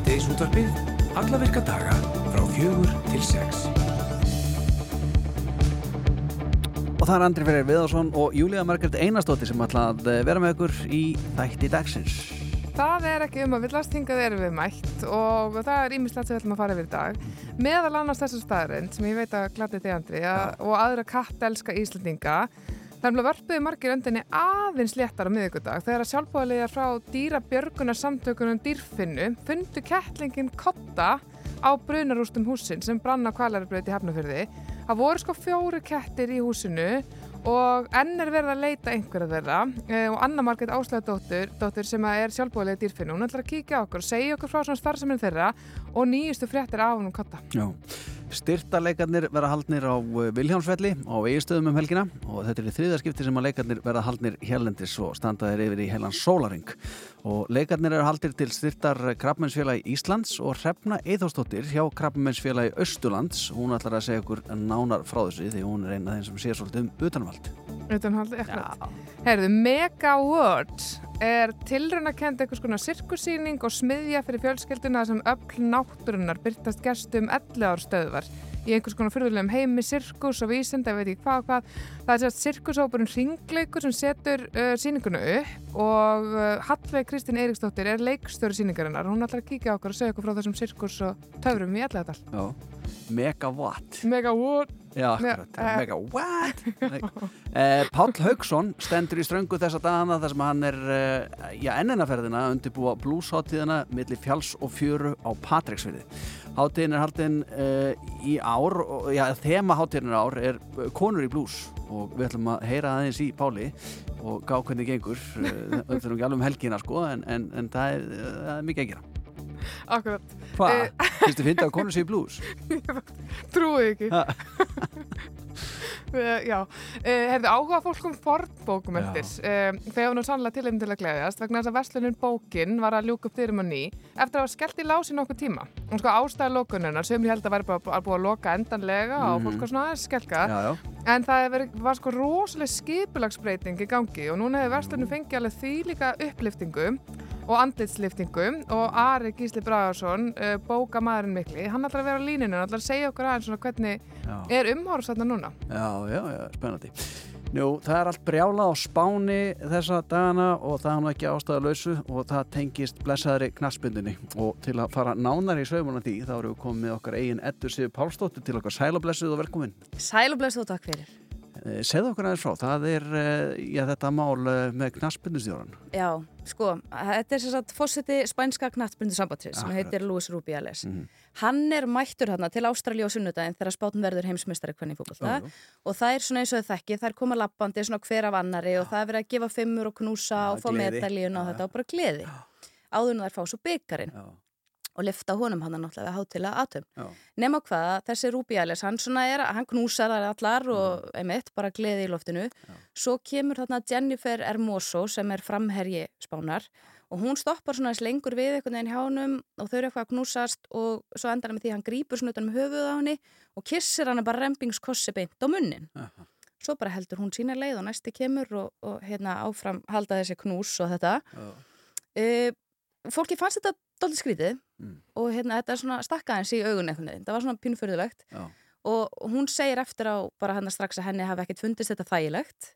Síðdeisútvarpið, alla virka daga frá fjögur til sex. Og það er Andri Freyr Viðarsson og Júlíða Margret Einarstóttir sem ætla að eh, vera með ykkur í þætti dagsins. Það er ekki um að villast hingað erum við mætt og það er ímislegt sem við ætlum að fara yfir í dag. Meðal annars þessu staðrind sem ég veit að gladi þig Andri að, og aðra kattelska Íslandinga Þannig að varpiði margir öndinni aðeins léttar á miðugudag þegar að sjálfbúðarlegar frá dýrabjörgunar samtökunum dýrfinnu fundu kettlingin kotta á brunarústum húsin sem brann á kvalaribröði í Hafnafjörði. Það voru sko fjóri kettir í húsinu og enn er verið að leita einhverja þeirra e, og Anna Marget Áslæðadóttir sem er sjálfbúðarlega dýrfinnu, hún ætlar að kíkja okkur og segja okkur frá svona starfseminn þeirra og nýjustu fréttir af hún um kotta. Já. Styrtaleikarnir verða haldnir á eh, Viljámsvelli á eigistöðum um helgina og þetta er í þriðarskipti sem að leikarnir verða haldnir hérlendis og standaðir yfir í heilan sólaring og leikarnir eru haldir til styrtar Krabbmennsfélagi Íslands og Hrefna Eithóstóttir hjá Krabbmennsfélagi Östulands hún ætlar að segja okkur nánar frá þessu því hún er eina af þeim sem sé svolítið um utanvald. Utanvald, ekkert Herðu, Mega World er tilrunakend eitthvað svona sirkusýning og smiðja fyrir fjölskelduna sem öll náttúrunnar byrtast gestum 11 ár stöðvar í einhvers konar fyrirlegum heimi, sirkus og vísind, ég veit ekki hvað og hvað. Það er sérst sirkusópurinn Ringleikur sem setur uh, síninguna upp og uh, Hallveig Kristín Eiríksdóttir er leikstöru síningarinnar. Hún ætlar að kíkja okkur og segja okkur frá þessum sirkus og töfrum í allega tal. Já, Megawatt. Megawatt. Já, akkurat, Megawatt. eh, Pál Haugsson stendur í ströngu þessa dagana þar sem hann er eh, já, enninaferðina að undirbúa blúsháttíðina millir fjalls og fjöru á Patræksfyrði. Háttíðin er haldinn uh, í ár, og, já, þema háttíðin ár er konur í blús og við ætlum að heyra aðeins í Páli og gá hvernig gengur. Þetta er ekki alveg um helgina sko, en, en, en það, er, það er mikið að gera. Akkurat. Hvað? Fyrstu finna að konur sé í blús? Trúið ekki. Já, uh, hefðu áhuga fólk um fornbókum eftir. Um, þegar nú sannlega til einn til að gleðjast vegna þess að Vestlunin bókin var að ljúka upp þyrum og ný eftir að hafa skellt í lási nokkuð tíma. Og sko ástæða lókununa sem ég held að væri bara að búa að loka endanlega og fólk var svona aðeins skelka. Já, já. en það veri, var sko rosalega skipilagsbreyting í gangi og núna hefur Vestlunin fengið alveg því líka uppliftingu og andlitsliftingu og Ari Gísli Bragarsson bóka maðurinn mikli, hann ætlar að vera á líninu hann ætlar að segja okkur aðeins svona hvernig já. er núna Já, já, spennandi. Njú, það er allt brjála á spáni þessa dagana og það er nú ekki ástæðalösu og það tengist blessaðri knaspundinni og til að fara nánar í sögumuna því þá eru við komið okkar eigin Eddur Sigur Pálsdóttir til okkar. Sælablessuð og velkomin. Sælablessuð og takk fyrir Segð okkur aðeins frá, það er já, þetta mál með knaspundustjóran Já, sko, þetta er sérstaklega fósiti spænska knaspundusambandri sem heitir Luis Rubiales. Mm -hmm. Hann er mættur hérna til Ástralja og Sunnudaginn þegar spátun verður heimsmystari hvernig fólkvölda og það er svona eins og þekki, það er koma lappandi svona hver af annari já. og það er verið að gefa fimmur og knúsa já, og fá medalíun og þetta og bara gleði. Áður en það er fá svo byggarinn og lifta honum hann náttúrulega hátilega aðtömm. Nefna hvað, þessi Rubiales, hann svona er, hann knúsar það allar og mm. einmitt bara gleði í loftinu. Já. Svo kemur þarna Jennifer Hermoso sem er framherji spánar og hún stoppar svona eins lengur við einhvern veginn hjá hannum og þau eru eitthvað að knúsast og svo endar hann með því hann grýpur svona utan um höfuð á henni og kissir hann bara rempingskossi beint á munnin. -huh. Svo bara heldur hún sína leið og næsti kemur og, og hérna áfram halda þessi knús og þetta. Uh, fólki fannst þetta doldið skrítið mm. og hérna þetta er svona stakkaðins í augun eitthvað það var svona pínförðulegt og hún segir eftir á bara hann að strax að henni hafi ekkert fundist þetta þægilegt.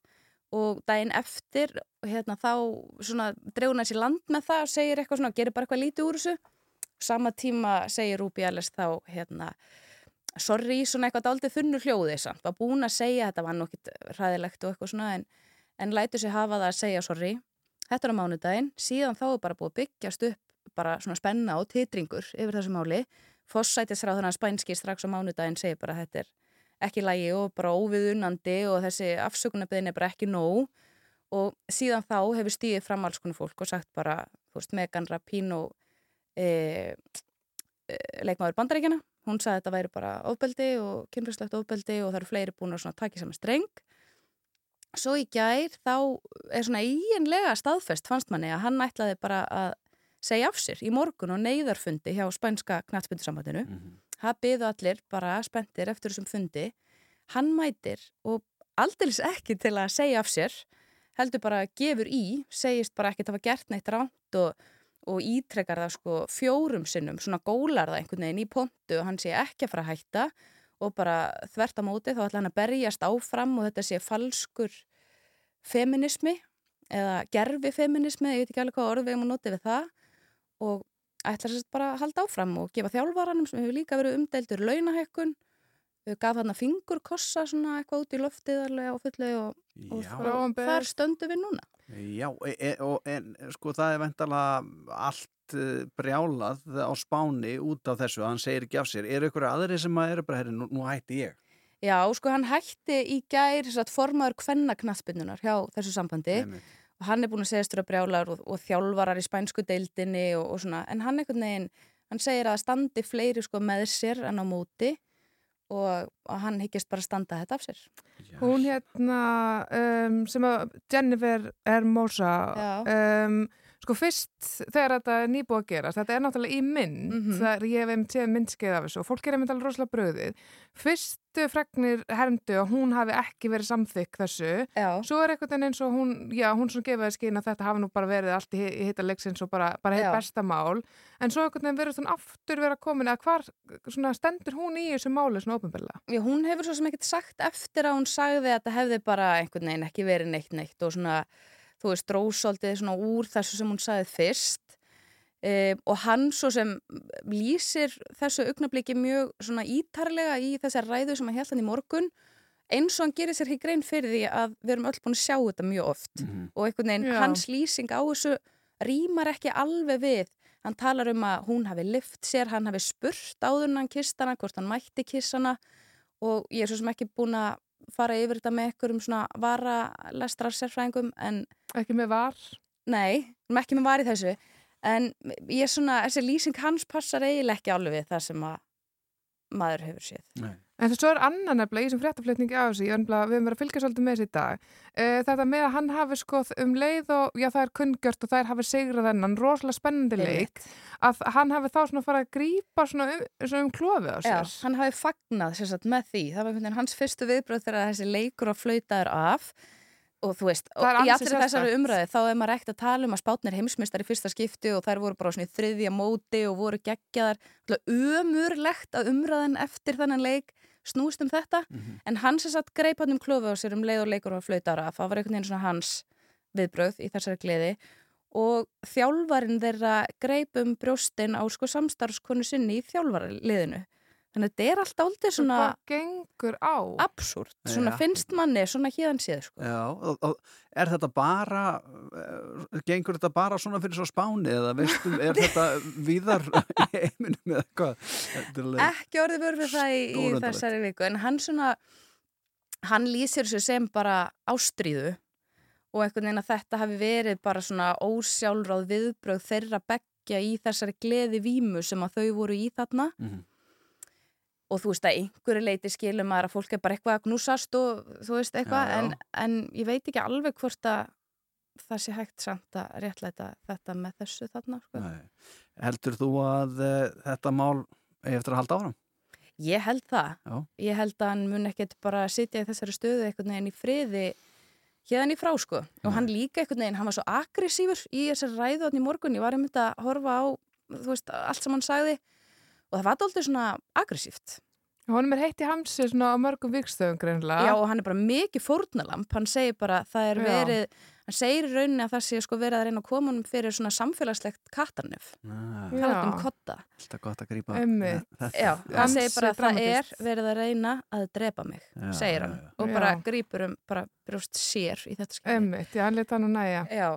Og daginn eftir hérna þá svona dregur hann þessi land með það og segir eitthvað svona, gerir bara eitthvað lítið úr þessu. Sama tíma segir Rúbi Allers þá hérna sorry, svona eitthvað daldið þunnu hljóði að var búin að segja, þetta var nokkið ræðilegt og eitthvað svona en, en lætu sig hafa það að segja sorry, þetta er á mánudaginn. Síðan þá er bara búið að byggjast upp bara svona spenna og titringur yfir þessu máli. Fossætisráð þannig að spænski strax á mánudaginn segir bara að þetta er ekki lægi og bara óviðunandi og þessi afsökunarbyðin er bara ekki nóg og síðan þá hefur stíðið fram alls konar fólk og sagt bara, þú veist, Megan Rapino e, e, leikmaður bandaríkjana, hún sagði að þetta væri bara ofbeldi og kynfræslegt ofbeldi og það eru fleiri búin að taka í saman streng Svo í gær þá er svona íenlega staðfest fannst manni að hann ætlaði bara að segja af sér í morgun og neyðarfundi hjá spænska knatsbundisambandinu. Mm -hmm. Það byðu allir bara spenntir eftir þessum fundi. Hann mætir og aldils ekki til að segja af sér, heldur bara gefur í, segist bara ekki að það var gert neitt ránt og, og ítrekkar það sko fjórum sinnum, svona gólar það einhvern veginn í pontu og hann sé ekki að fara að hætta og bara þvert á móti þá ætla hann að berjast áfram og þetta sé falskur feminismi eða gerfi feminismi, ég veit ekki alveg hvað orð við erum að nota við það og ætla þess að bara halda áfram og gefa þjálfvaranum sem hefur líka verið umdeildur launahækkun við gaf hann að fingurkossa svona eitthvað út í loftið alveg á fullu og, og ber- þar stöndum við núna Já, e, e, og, en sko það er ventala allt uh, brjálað á spáni út af þessu, hann segir ekki af sér. Eru ykkur aðri sem að eru bara, herri, nú, nú hætti ég? Já, sko hann hætti í gær formaður kvenna knattbyndunar hjá þessu sambandi Einmitt. Og hann er búin að segjast þurra brjálar og, og þjálfarar í spænsku deildinni og, og svona, en hann einhvern veginn, hann segir að standi fleiri sko með sér en á móti og, og hann hyggist bara standa þetta af sér. Já. Hún hérna um, sem að Jennifer Hermosa um, sko fyrst þegar þetta er nýbúið að gera þetta er náttúrulega í mynd Mhm. þegar ég hef einmitt séð myndskeið af þessu og fólk er einmitt alveg rosalega bröðið fyrstu fregnir hermdu að hún hafi ekki verið samþykk þessu. Já, svo er einhvern veginn eins og hún já, hún svona gefaði skinn að þetta hafi nú bara verið allt í, í hitta leiksins og bara, bara heitt Já. besta mál. En svo einhvern veginn verið hún aftur vera komin að hvar svona stendur hún í þessu máli svona ópenbarlega Já, hún hefur svo sem ekkert sagt eftir að hún sagði að þetta hefði bara einhvern veginn ekki verið neitt neitt og svona, þú veist, drósaldið svona úr þessu sem hún sagði fyrst um, og hann svo sem lýsir þessu augnabliki mjög svona ítarlega í þessar ræðu sem hann held hann í morgun eins og hann gerir sér ekki grein fyrir því að við erum öll búin að sjá þetta mjög oft Mhm. og einhvern veginn Já. hans lýsing á þessu rýmar ekki alveg við hann talar um að hún hafi lift sér hann hafi spurt áður en hann kist hana hvort hann mætti kiss hana og ég er svo sem ekki búin að fara yfir þetta með ykkur um svona varalestrar sérfræðingum en ekki með var? Nei, ekki með var í þessu. En ég er svona, þessi lýsing hans passar eiginlega ekki alveg við það sem að maður hefur séð. Nei. En þess er annan nefnilega í sem fréttaflutningi á þessu, ég er nefnilega, við höfum verið að fylgja svolítið með þessi í dag. Uh, þetta með að hann hafi sko um leið og, já það er kunngjört og þær hafi sigrað þennan rosalega spennandi leik, að hann hafi þá svona farið að grípa svona um, um klofið á Já, sér. hann hafi fagnað sagt, með því, það var einhvern veginn hans fyrstu viðbröð þegar þessi leikur að flauta er af. Og þú veist, Það er og í allir þessari umræði þá er maður ekkert að tala um að spátnir heimsmeistar í fyrsta skipti og þær voru bara svona í þriðja móti og voru geggjaðar, umurlegt að umræðan eftir þannig leik snúst um þetta, Mhm. en hann sem satt greip hann um klófi á sér um leið og leikur og flauta af, það var einhvern veginn svona hans viðbröð í þessari gleði. Og þjálfarin þeirra greip um brjóstin á sko samstarfskonu sinni í þjálfaraliðinu þannig að þetta er alltaf aldrei svona Hvað gengur á? absúrt, svona Já. finnst manni svona hérðan séð sko. Já, og, og er þetta bara, uh, gengur þetta bara svona fyrir svo spáni eða veistum, er þetta víðar í heiminum eða hvað? Ekki orðið vörð við það í, í þessari viku en hann svona hann lýsir þessu sem bara ástríðu og einhvern veginn að þetta hafi verið bara svona ósjálfráð viðbröð þeirra beggja í þessari gleði vímu sem að þau voru í þarna Mhm. Og þú veist að einhverju leiti skilum að fólk er bara eitthvað að knúsast og þú veist eitthvað Já, já. En, en ég veit ekki alveg hvort að það sé hægt samt að réttlæta þetta með þessu þarna sko. Nei. Heldur þú að uh, þetta mál eigi eftir að halda áram? Ég held það. Já. Ég held að hann mun ekkert bara sitja í þessari stöðu einhvern veginn í friði hérðan í frá sko. Og hann líka einhvern veginn, hann var svo aggressífur í þessari ræðu þarna í morgun. Ég var einmitt að horfa á, þú veist, allt sem hann sagði og það var alltaf svona aggressíft. Honum er heitt í hamsi svona á mörgum vikstöðum greinlega. Já og hann er bara mikið fórnalamp. Hann segir bara, það er Já. verið, hann segir í rauninni að það sé sko verið að reyna að koma honum fyrir svona samfélagslegt kattarnef. Nei, Já. Talað um kotta. alltaf gott að grípa Einmitt. þetta. Já, hann segir bara að það er verið að reyna að drepa mig, Já, segir hann. já, já. Og Já. bara grípur um bara brjóst sér í þetta skemmi. Emmitt, já, hann leta hann að næja. Já,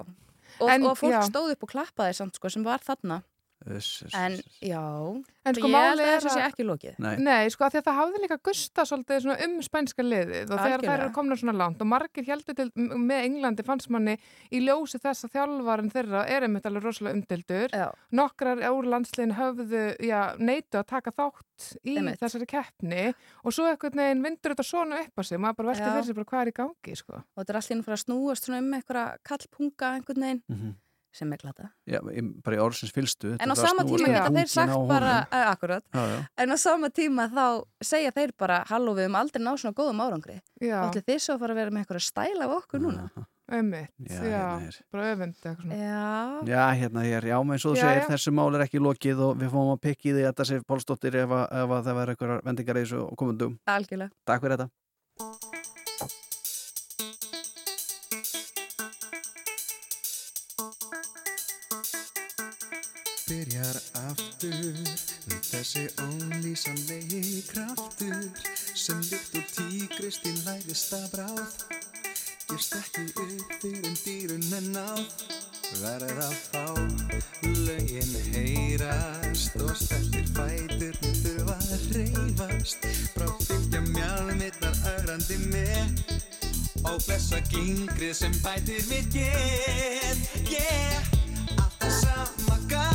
og, En, og fólk já. stóð upp og klappaði samt sko sem var þarna. En já, En sko ég held máli að er þessu sé ekki lokið. Nei, Nei, sko, af því að það hafði líka gusta svolítið svona um spænska liðið og þegar þær eru komna svona langt og margir heldur til með Englandi fannst manni í ljósi þess að þjálfarin þeirra er einmitt alveg rosalega umdildur. Já, Nokkrar úr landsliðin höfðu já, neitu að taka þátt í Einmitt. þessari keppni og svo einhvern veginn vindur þetta svona upp á sig maður bara velti fyrir sig bara hvað er í gangi, sko. og þetta er allir fyrir að snúast svona um einhverja kallpunga einhvern veginn Mhm. Sem er glata. Já, í- bara í orðsins fylstu En á sama tíma geta þeir sagt bara, uh, akkurat, Já, já, en á sama tíma þá segja þeir bara, halló við um aldrei ná svona góðum árangri. Allir þið svo að fara að vera með einhverja stæla af okkur núna. Ömmit, Já, já, hérna bara öfund eitthvað svona. Já, Já, hérna hér, já, eins og þú segir, þessu mál er ekki lokið og við fáum að pikki því þetta sé Pálsdóttir ef, að- ef að það verður einhverjar vendingar í þessu komundum. algjörlega. Takk fyrir þetta. Byrjar aftur. Þessi ónlýsanlegi kraftur sem líkt og tígrist í læðist að bráð Gist ekki upp fyrir dýrun en náð. Verður að fá lögin heyrast og stertir fæturni þurfa að reyfast Frá fylgja mjálmittar ögrandi með og blessa gingrið sem bætir mitt get Yeah, alltaf sama gamla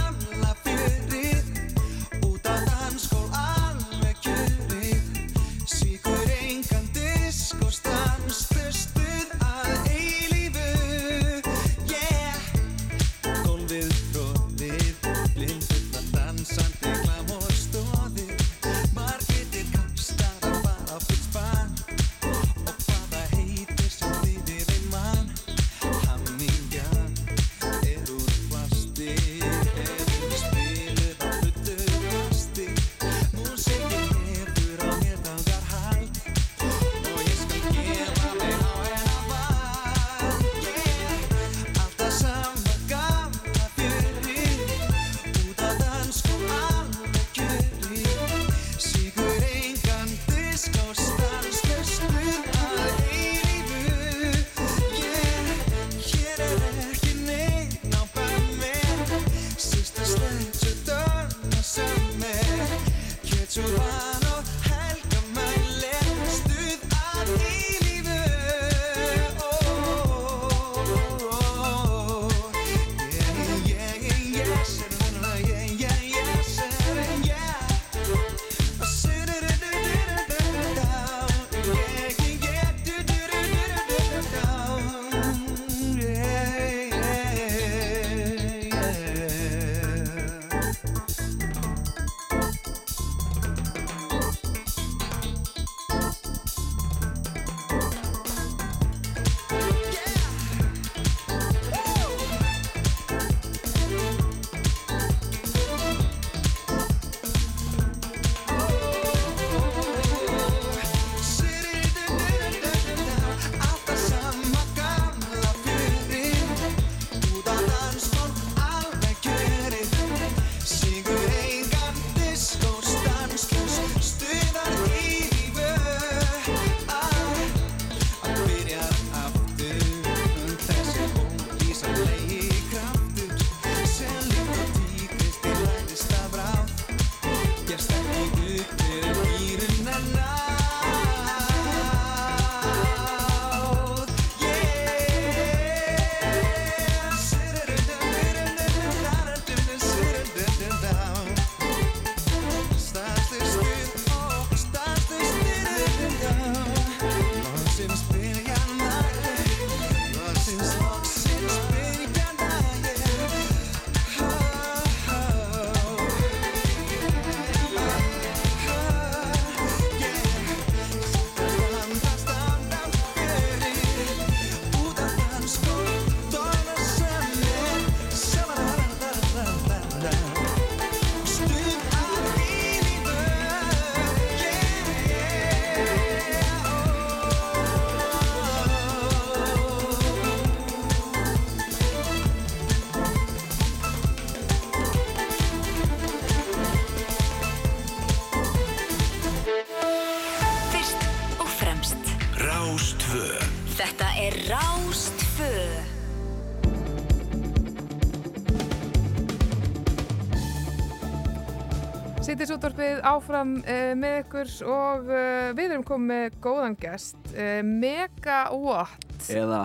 útvarpið áfram uh, með ykkur og uh, við erum komið með góðan gest, uh, Megawatt. Eða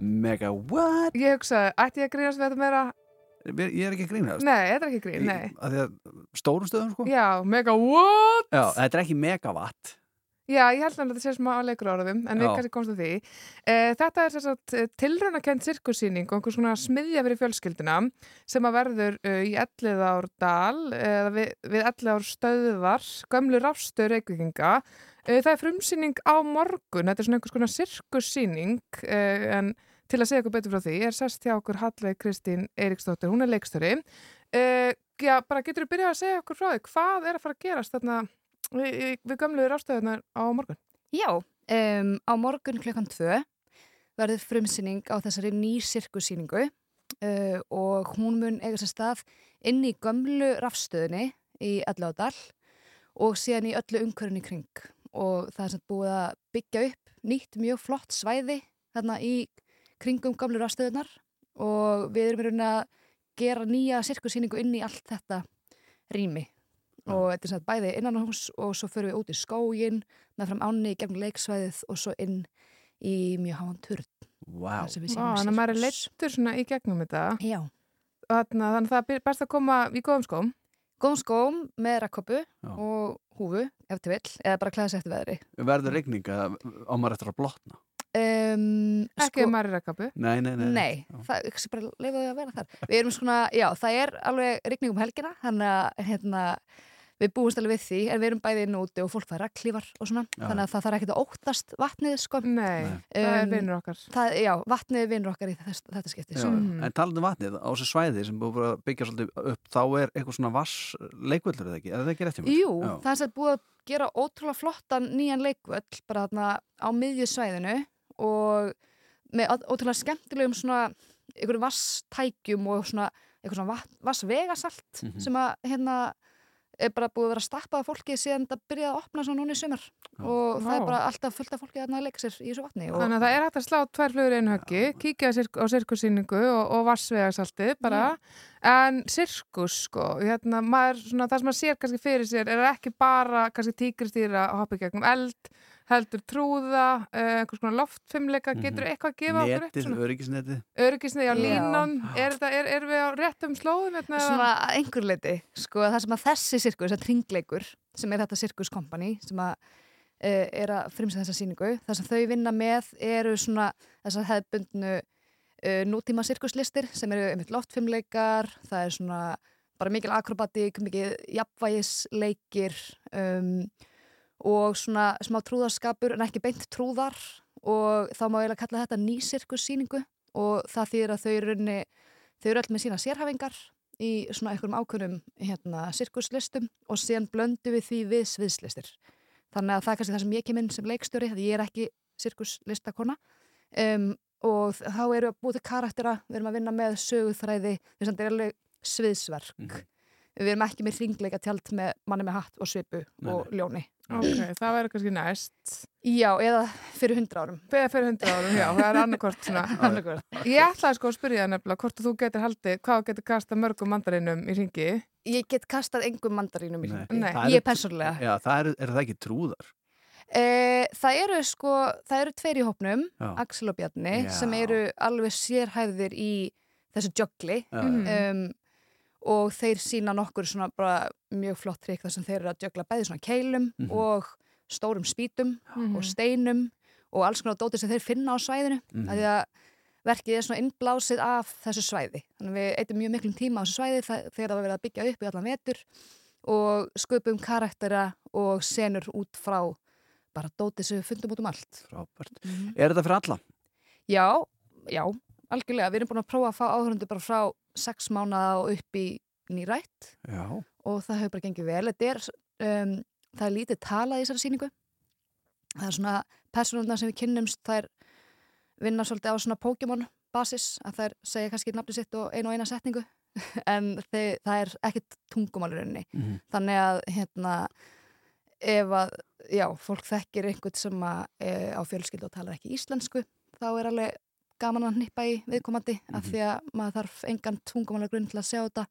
mega what? Ég hugsaði, ætti ég að grínast við þetta meira? Ég er ekki að grínast. Nei, þetta er ekki grín, nei. Af því að stórum stöðum, sko? Já, Megawatt! Já, þetta er ekki megawatt. Já, ég held að þetta sé smá á leikur áraðum, en við kannski komst að því. Uh, þetta er þess að tilraunakent sirkussýning og einhvers svona smiðja fyrir fjölskylduna sem að verður uh, í Elliðárdal, eða við, við Elliðár stöðvar, gömlu rafstöð reykvíkinga. Uh, það er frumsýning á morgun, þetta er svona einhvers konar sirkussýning, en til að segja okkur betur frá því er sest hjá okkur Hallveig Kristín Eiríksdóttir, hún er leikstöri. Já, bara getur þú byrjað að segja okkur frá því, hvað er að fara að gerast þarna við, við, við gömluður ástöðunar á morgun? Já, um, á morgun klukkan tvö verður frumsýning á þessari nýsirkusýningu uh, og hún mun eiga sér stað inn í gömlu rafstöðinni í Elladal og síðan í öllu í kring og það er sem búið að byggja upp nýtt mjög flott svæði þarna í kringum gamlu rafstöðunar og við erum verið að gera nýja sirkusýningu inn í allt þetta rými og þetta er sem sagt bæði innan hús og svo förum við út í skógin með fram ánni í gegnum leiksvæðið og svo inn í mjög háan Vá, sýnum Þannig að maður er leittur svona í gegnum þetta. Já, þannig að það er best að koma í góðum skóm. góðum skóm með rakköpu Já. og húfu ef til vill, eða bara klæða sér eftir veðri verður regning eða á maður eftir að blotna? um, Ekki ef maður er að kapu. Nei, nei, nei. Nei, það er bara leifa því að vera þar Við erum svona, já, það er alveg rigning um helgina, þannig að hérna, við búumst alveg við því en við erum bæði inn og úti og fólk fær reglífar og svona, Já. þannig að það þarf ekkert að óttast vatnið, sko Nei, Nei. það er Um, vinnur okkar. það, Já, vatnið er vinnur okkar í þess, þetta skipti Já, sko. Mhm. En talandi um vatnið, á þessu svæði sem búið að byggja svolítið upp, þá er eitthvað svona vass leikvöldur eða ekki? Er það ekki rétt hjá mér? Jú, Já. það er sem búið að gera ótrúlega flottan nýjan leikvöll bara þarna á miðjusvæðinu og með ótrúlega skemmtilegum svona einhverjum vasstækjum og svona eitthvað svona vassvegasalt Mhm. sem að hérna er bara búið að vera stappað af fólki síðan þetta byrjaði að opna svona núna í sumar. Og það er bara alltaf fullt af fólki að leika sér í þessu vatni og Þannig að það er hægt að slá tvær flugur í einu höggi, kíkja á, sirk á sirkussýningu og, og vassvegarsaltið bara. En sirkus, sko, hérna, maður, svona, það sem maður sér kannski fyrir sér er ekki bara kannski tígristýra að hoppa í gegnum eld, heldur trúða, uh, einhvers konar loftfimleika, Mhm. getur eitthvað að gefa okkur upp Netið, öryggisnetið. Öryggisnið á Já. línan, er, þetta, er, er við á réttum slóðum? Hérna, svona einhver leiti sko það sem að þessi sirkus, þessi tringleikur sem er þetta sirkuskompani sem að uh, er að frimsa þessa síningu það sem þau vinna með eru svona þessar hefðbundnu uh, nútíma sirkuslistir sem eru einmitt loftfimleikar það er svona bara mikil akrobatík, mikil jafnvægisleikir um, og svona smá trúðarskapur en ekki beint trúðar og þá má eiginlega kalla þetta ný sirkussýningu og það þýðir að þau eru rauninni þau eru öll með sína sérhæfingar í svona einhverjum ákveðnum hérna, sirkuslistum og síðan blöndu við því við sviðslistir. Þannig að það er kannski það sem ég kem inn sem leikstjóri, því ég er ekki sirkuslistakona um, og þá eru að búið til karaktera, við erum að vinna með söguþræði, þess að þetta er alveg sviðsverk. Mhm. Við erum ekki með hringleika tjald með manni með hatt og svipu Nei, og ljóni. Ok, það verður kannski næst. Já, eða fyrir hundra árum. Beða fyrir hundra árum, já, það er annarkort. Ég ætlaði sko að spyrja það nefnilega hvort þú getur haldið, hvað getur kastað mörgum mandarinum í ringi. Ég get kastað engum mandarínum í Nei. Nei. Það Ég eru- persónulega. Já, það er, er það ekki trúðar? E, það eru sko, það eru tveir í hópnum, Já. Axel og Bjarni, Já. sem eru alveg sérhæfðir í þessu joggli um, og þeir sína nokkur svona bara mjög flott trikk þar sem þeir eru að joggla bæði svona keilum Mhm. og stórum spýtum Mhm. og steinum og alls konar dótið sem þeir finna á svæðinu Mhm. af því að verkið er svona innblásið af þessu svæði. Þannig að við eitum mjög miklum tíma á þessu svæði þegar það verið að byggja upp í allan vetur og sköpum karaktera og senur út frá bara dótið sem við fundum út um allt. Frábært. Er þetta fyrir alla? Já, já, algjörlega. Við erum búin að prófa að fá áhörundu bara frá sex mánuða og upp í nýrætt Já. og það hefur bara gengið vel. Þetta er, um, það er lítið talað í þessari sýningu. Það er svona personundar sem við kynnumst, þær vinna svolítið á svona Pokémon basis, að þær segja kannski nafni sitt og einu og eina setningu, en þeir, það er ekkit tungumálurunni. Mhm. Þannig að, hérna, ef að, já, fólk þekkir einhvern sem að, e, á fjölskyldu og talar ekki íslensku, þá er alveg gaman að hnippa í viðkomandi af Mhm. því að maður þarf engan tungumálagrunn til að sjá þetta.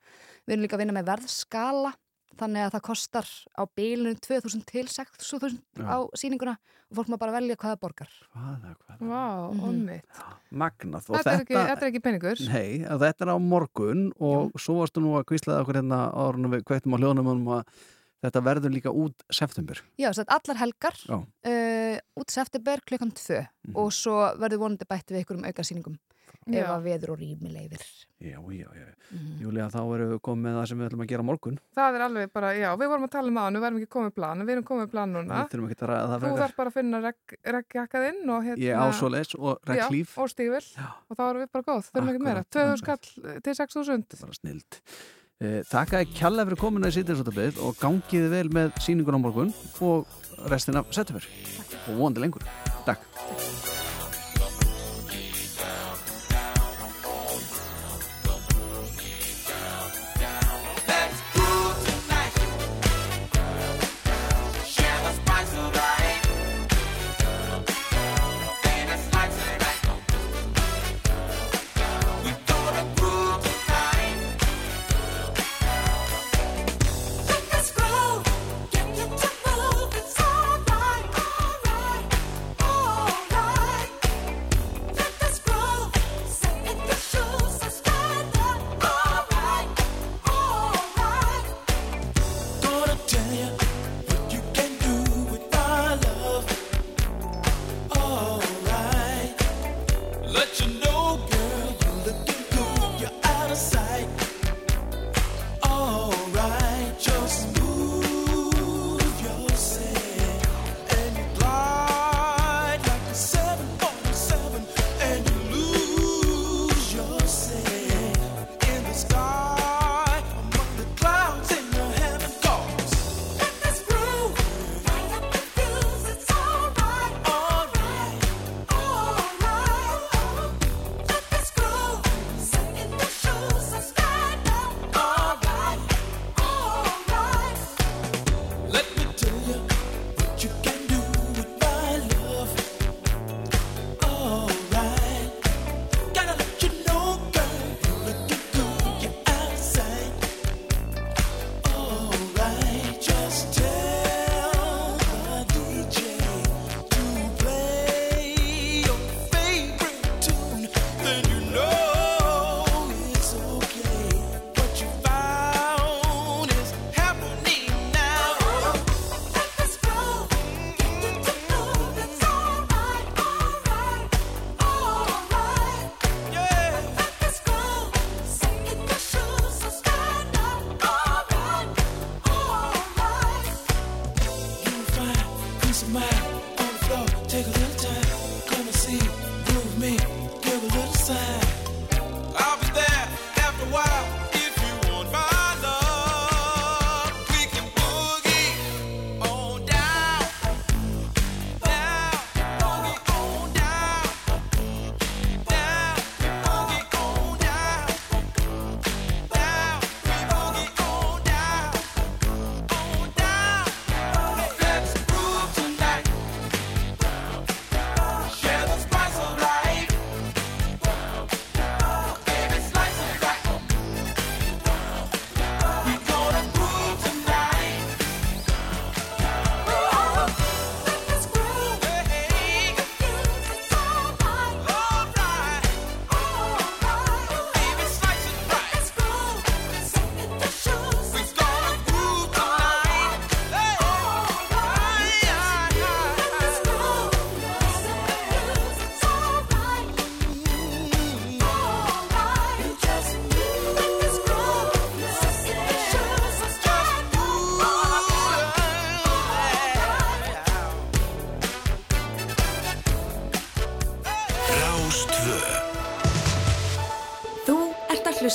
Við erum líka að vinna með verðskala þannig að það kostar á bílunum 2000 til 6000 Já. á sýninguna og fólk má bara velja hvað það borgar. Hvað er, hvað er? Vá, Mhm. ommitt. Magnað. Og Þetta, ekki- þetta er ekki peningur. Nei, að þetta er á morgun og svo varstu nú að kvíslaða okkur hérna árunum við kveitum á hljóðnum um að þetta verður líka út september. Já, þess að allar helgar uh, út september klukkan 2 mm. og svo verður vonandi bætti við ykkur um auka síningum ef að veður og rými leiðir. Já, já, já. Mm. Júlia, þá erum við komið með það sem við ætlum að gera morgun. Það er alveg bara, já, við vorum að tala um aðan, við verðum ekki komið plan, við erum komið plan núna. Við þurfum ekki að ræða það frekar. Þú þarf bara að finna reggjakkaðinn reg og hérna... Ég ásóleis og regglíf. Já, og stífil já. og þá erum við bara góð, þurfum ekki meira. 2000 til 6000. Bara snild. Eh, þakka ekki kjalla fyrir komuna í sýtinsvöldablaðið og gangiði vel með síningun á morgun og restina setjum fyrir og vonandi lengur. Takk.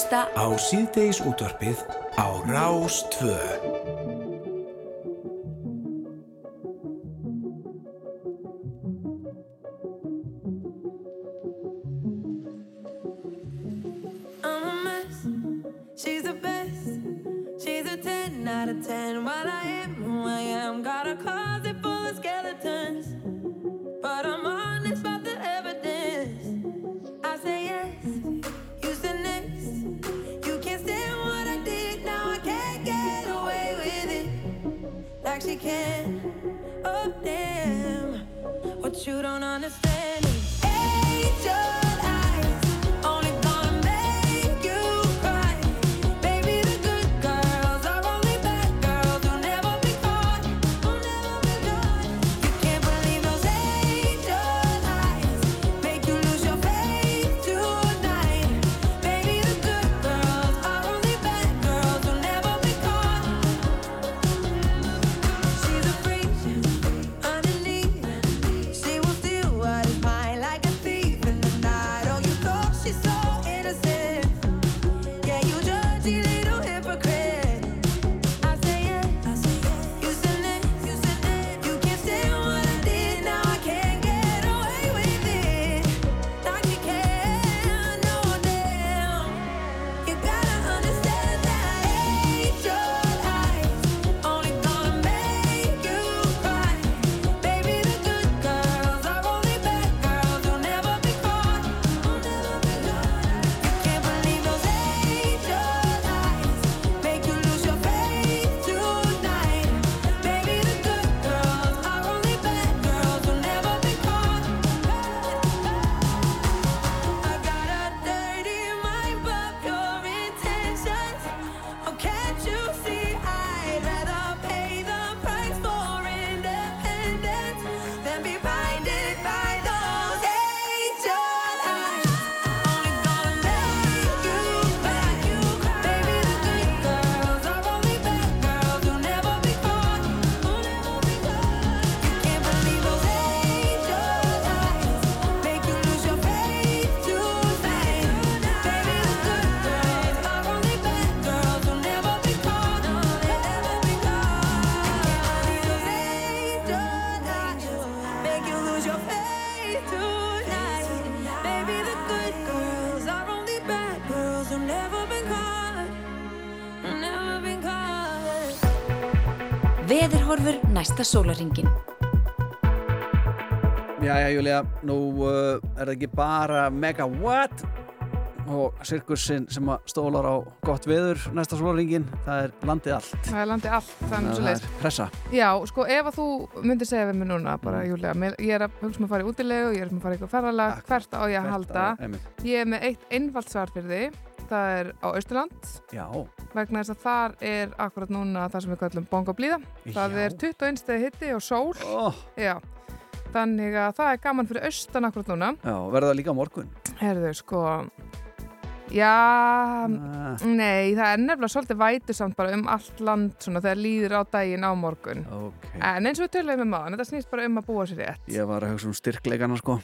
hlusta á síðdeis útvarpið á Rástvöð. out of ten. What I you don't understand. Næsta sólaringin. Jæja, Júlia, nú uh, er það ekki bara megawatt og sirkusinn sem að stólar á gott veður næsta sólaringin, það er landið allt. Það er landið allt, þannig svo það er pressa. Já, sko, ef að þú myndir segja við mig núna, bara, Júlia, ég er að hugsa með að fara í útilegu, ég er að fara í eitthvað ferðalag, hvert á ég að halda. Ég er með eitt einfalt svar fyrir því, það er á Austurland, Já, vegna þess að þar er akkurat núna það sem við kallum bongo blíða. Það Já. er 21 stegi hitti og sól, já. Þannig að það er gaman fyrir austan akkurat núna. já, verður það líka morgun. Herðu, sko, já, Ah, nei, það er nefnilega svolítið vætusamt bara um allt land svona þegar líður á daginn á morgun. ok. En eins og við töluðum um maður, þetta snýst bara um að búa sér rétt. Ég var að hugsa um styrkleikana sko,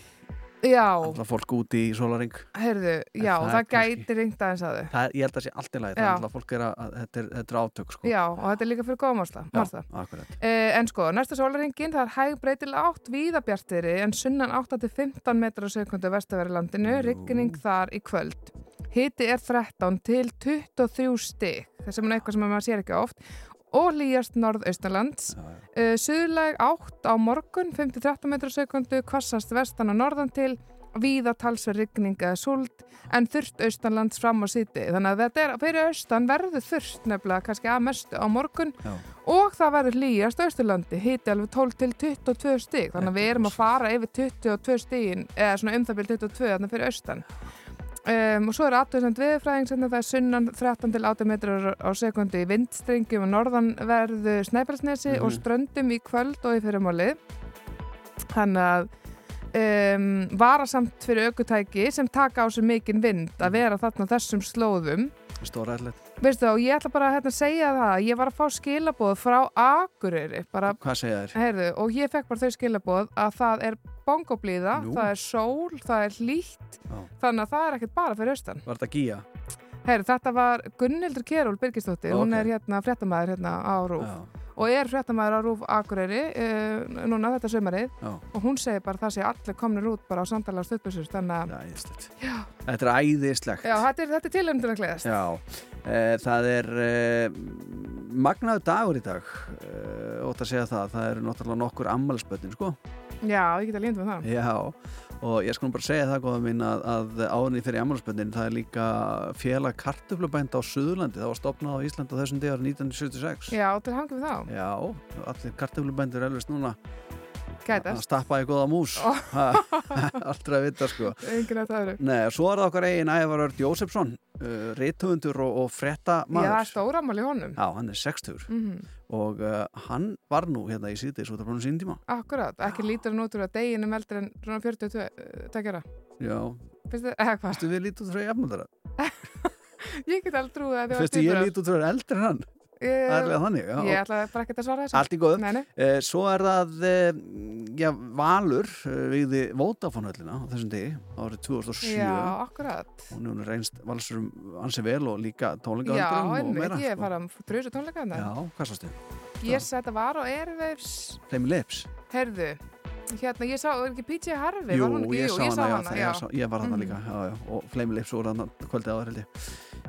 alltaf fólk úti í sólaring. heyrðu, já, það það, gæti ringt aðeins að þau. Það, ég held að sé allt í lagi, það er alltaf fólk er að, að þetta, er, þetta er átök sko. Já, og þetta er líka fyrir góða másta. Já, akkurat. Uh, en sko, næsta sólaringin, það er hæg breytilega átt víða bjartiri en sunnan 8-15 metrar á sekundu vestaveri landinu, Nú. rigning þar í kvöld. Hiti er 13 til 23 stig, þess að er eitthvað sem maður sér ekki oft, og. Já, já. Uh, Suðlæg átt á morgun, 5-13 metrar á sekundu, kvassast vestan og norðan til, víða talsverð rigning eða súld, en þurft austanlands fram á síti. Þannig að þetta er, fyrir austan verður þurft nefnilega kannski að mestu á morgun Já. og það verður hlýjast austurlandi, hiti alveg 12 til 22 stig. Þannig að við erum að fara yfir 22 stigin, eða svona um það byrjum 22 þannig fyrir austan. Um, og svo er aðtöðsend viðfræðing sem það er sunnan 13 til 8 metrar á sekundi í vindstrengjum og norðanverðu Snæfellsnesi og Mhm. ströndum í kvöld og í fyrirmáli þannig að um, varasamt fyrir aukutæki sem taka á sig mikinn vind að vera þarna þessum slóðum Stóra ætlet. Veistu og ég ætla bara að hérna, segja það ég var að fá skilaboð frá Akureyri bara Hvað segja þér? Heyrðu, og ég fekk bara þau skilaboð að það er bongoblíða, Nú. það er sól, það er hlýtt, þannig að það er ekkert bara fyrir austan. Var þetta gíja? Heyrðu, þetta var Gunnildur Kerúl Birgisdóttir, hún Ok. er hérna fréttamaður hérna á Rúf Já, og er fréttamaður á Rúf Akureyri uh, núna þetta sömarið já. og hún segir bara það sé allir komnir út bara á er æðislegt. Þetta er æðislegt. já, þetta er, þetta er tilhemdur að gleðast. Já, e, það er e, magnaður dagur í dag e, ótt að segja það, það eru náttúrulega nokkur ammælspötnin, sko. Já, ég get að línda með það. Já, og ég skulum bara segja það góða mín að, að áðurinn fyrir ammælspötnin það er líka félag kartuflubænd á Suðurlandi, það var stopnað á Íslandi á þessum degar 1976. Já, til hangi við þá. Já, allir kartuflubændur er elvist núna að Gætast. stappa í góða mús Ó. Allra að vita sko Engin að það eru. Nei, svo er það okkar eigin Ævar Örd Jósefsson uh, rithöfundur og, og fretta Já, það maður stóramál í honum. Já, hann er 60 Mm og uh, hann var nú hérna í síðdeis út af brunum sín tíma Akkurat, ekki lítur hann út úr að deginum eldur en svona 42 takkjara. Já, Finnst þið, eða hvað? fyrstu við út frá jafnaldara Ég get alveg trúið að þið var Fyrstu ég út frá eldri en hann Er alveg þannig, já ég ætla bara ekki að svara þessu. Allt í góðu Nei, nei. Eh, Svo er það eh, já, Valur eh, viði Vótafónhöllina á þessum degi árið 2007 Já, akkurat. og nú er reynst valsurum ansi vel og líka Já, tónleikaðurum og einmitt, ég er sko. farað að trúsa tónleika Já, hvað sástu? Ég seti að var á Airwaves, Fleimi Lips herðu, hérna, ég sá, er ekki PJ Harvey, Jú, ég sá hana, hana, já, já. ég, var þarna Mhm. líka já, já, og Fleimi Lips voru þarna kvöldið áður held ég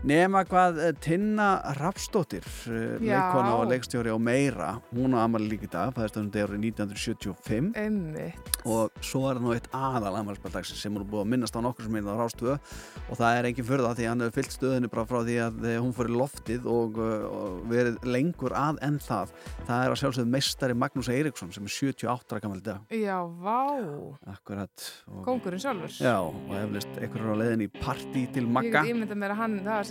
Nema hvað eh, Tinna Rafsdóttir eh, leikona og leikstjóri og meira hún á amali líka í dag, það er stöðum degur 1975 Einmitt. og svo er það nú eitt aðal amalspaldagsins sem hún er búið að minnast á nokkur sem er á rástöðu og það er engin fyrir það því að hann hefur fyllt stöðinu bara frá því að eh, hún í loftið og, og verið lengur að enn það. Það er að sjálfsögðu meistari Magnús Eiríksson sem er 78 gammal í dag. Já, vá, akkurat. Kongurinn sjálfur. já, og eflist einhverjur á leiðin í partí til Ég Magga get ímyndað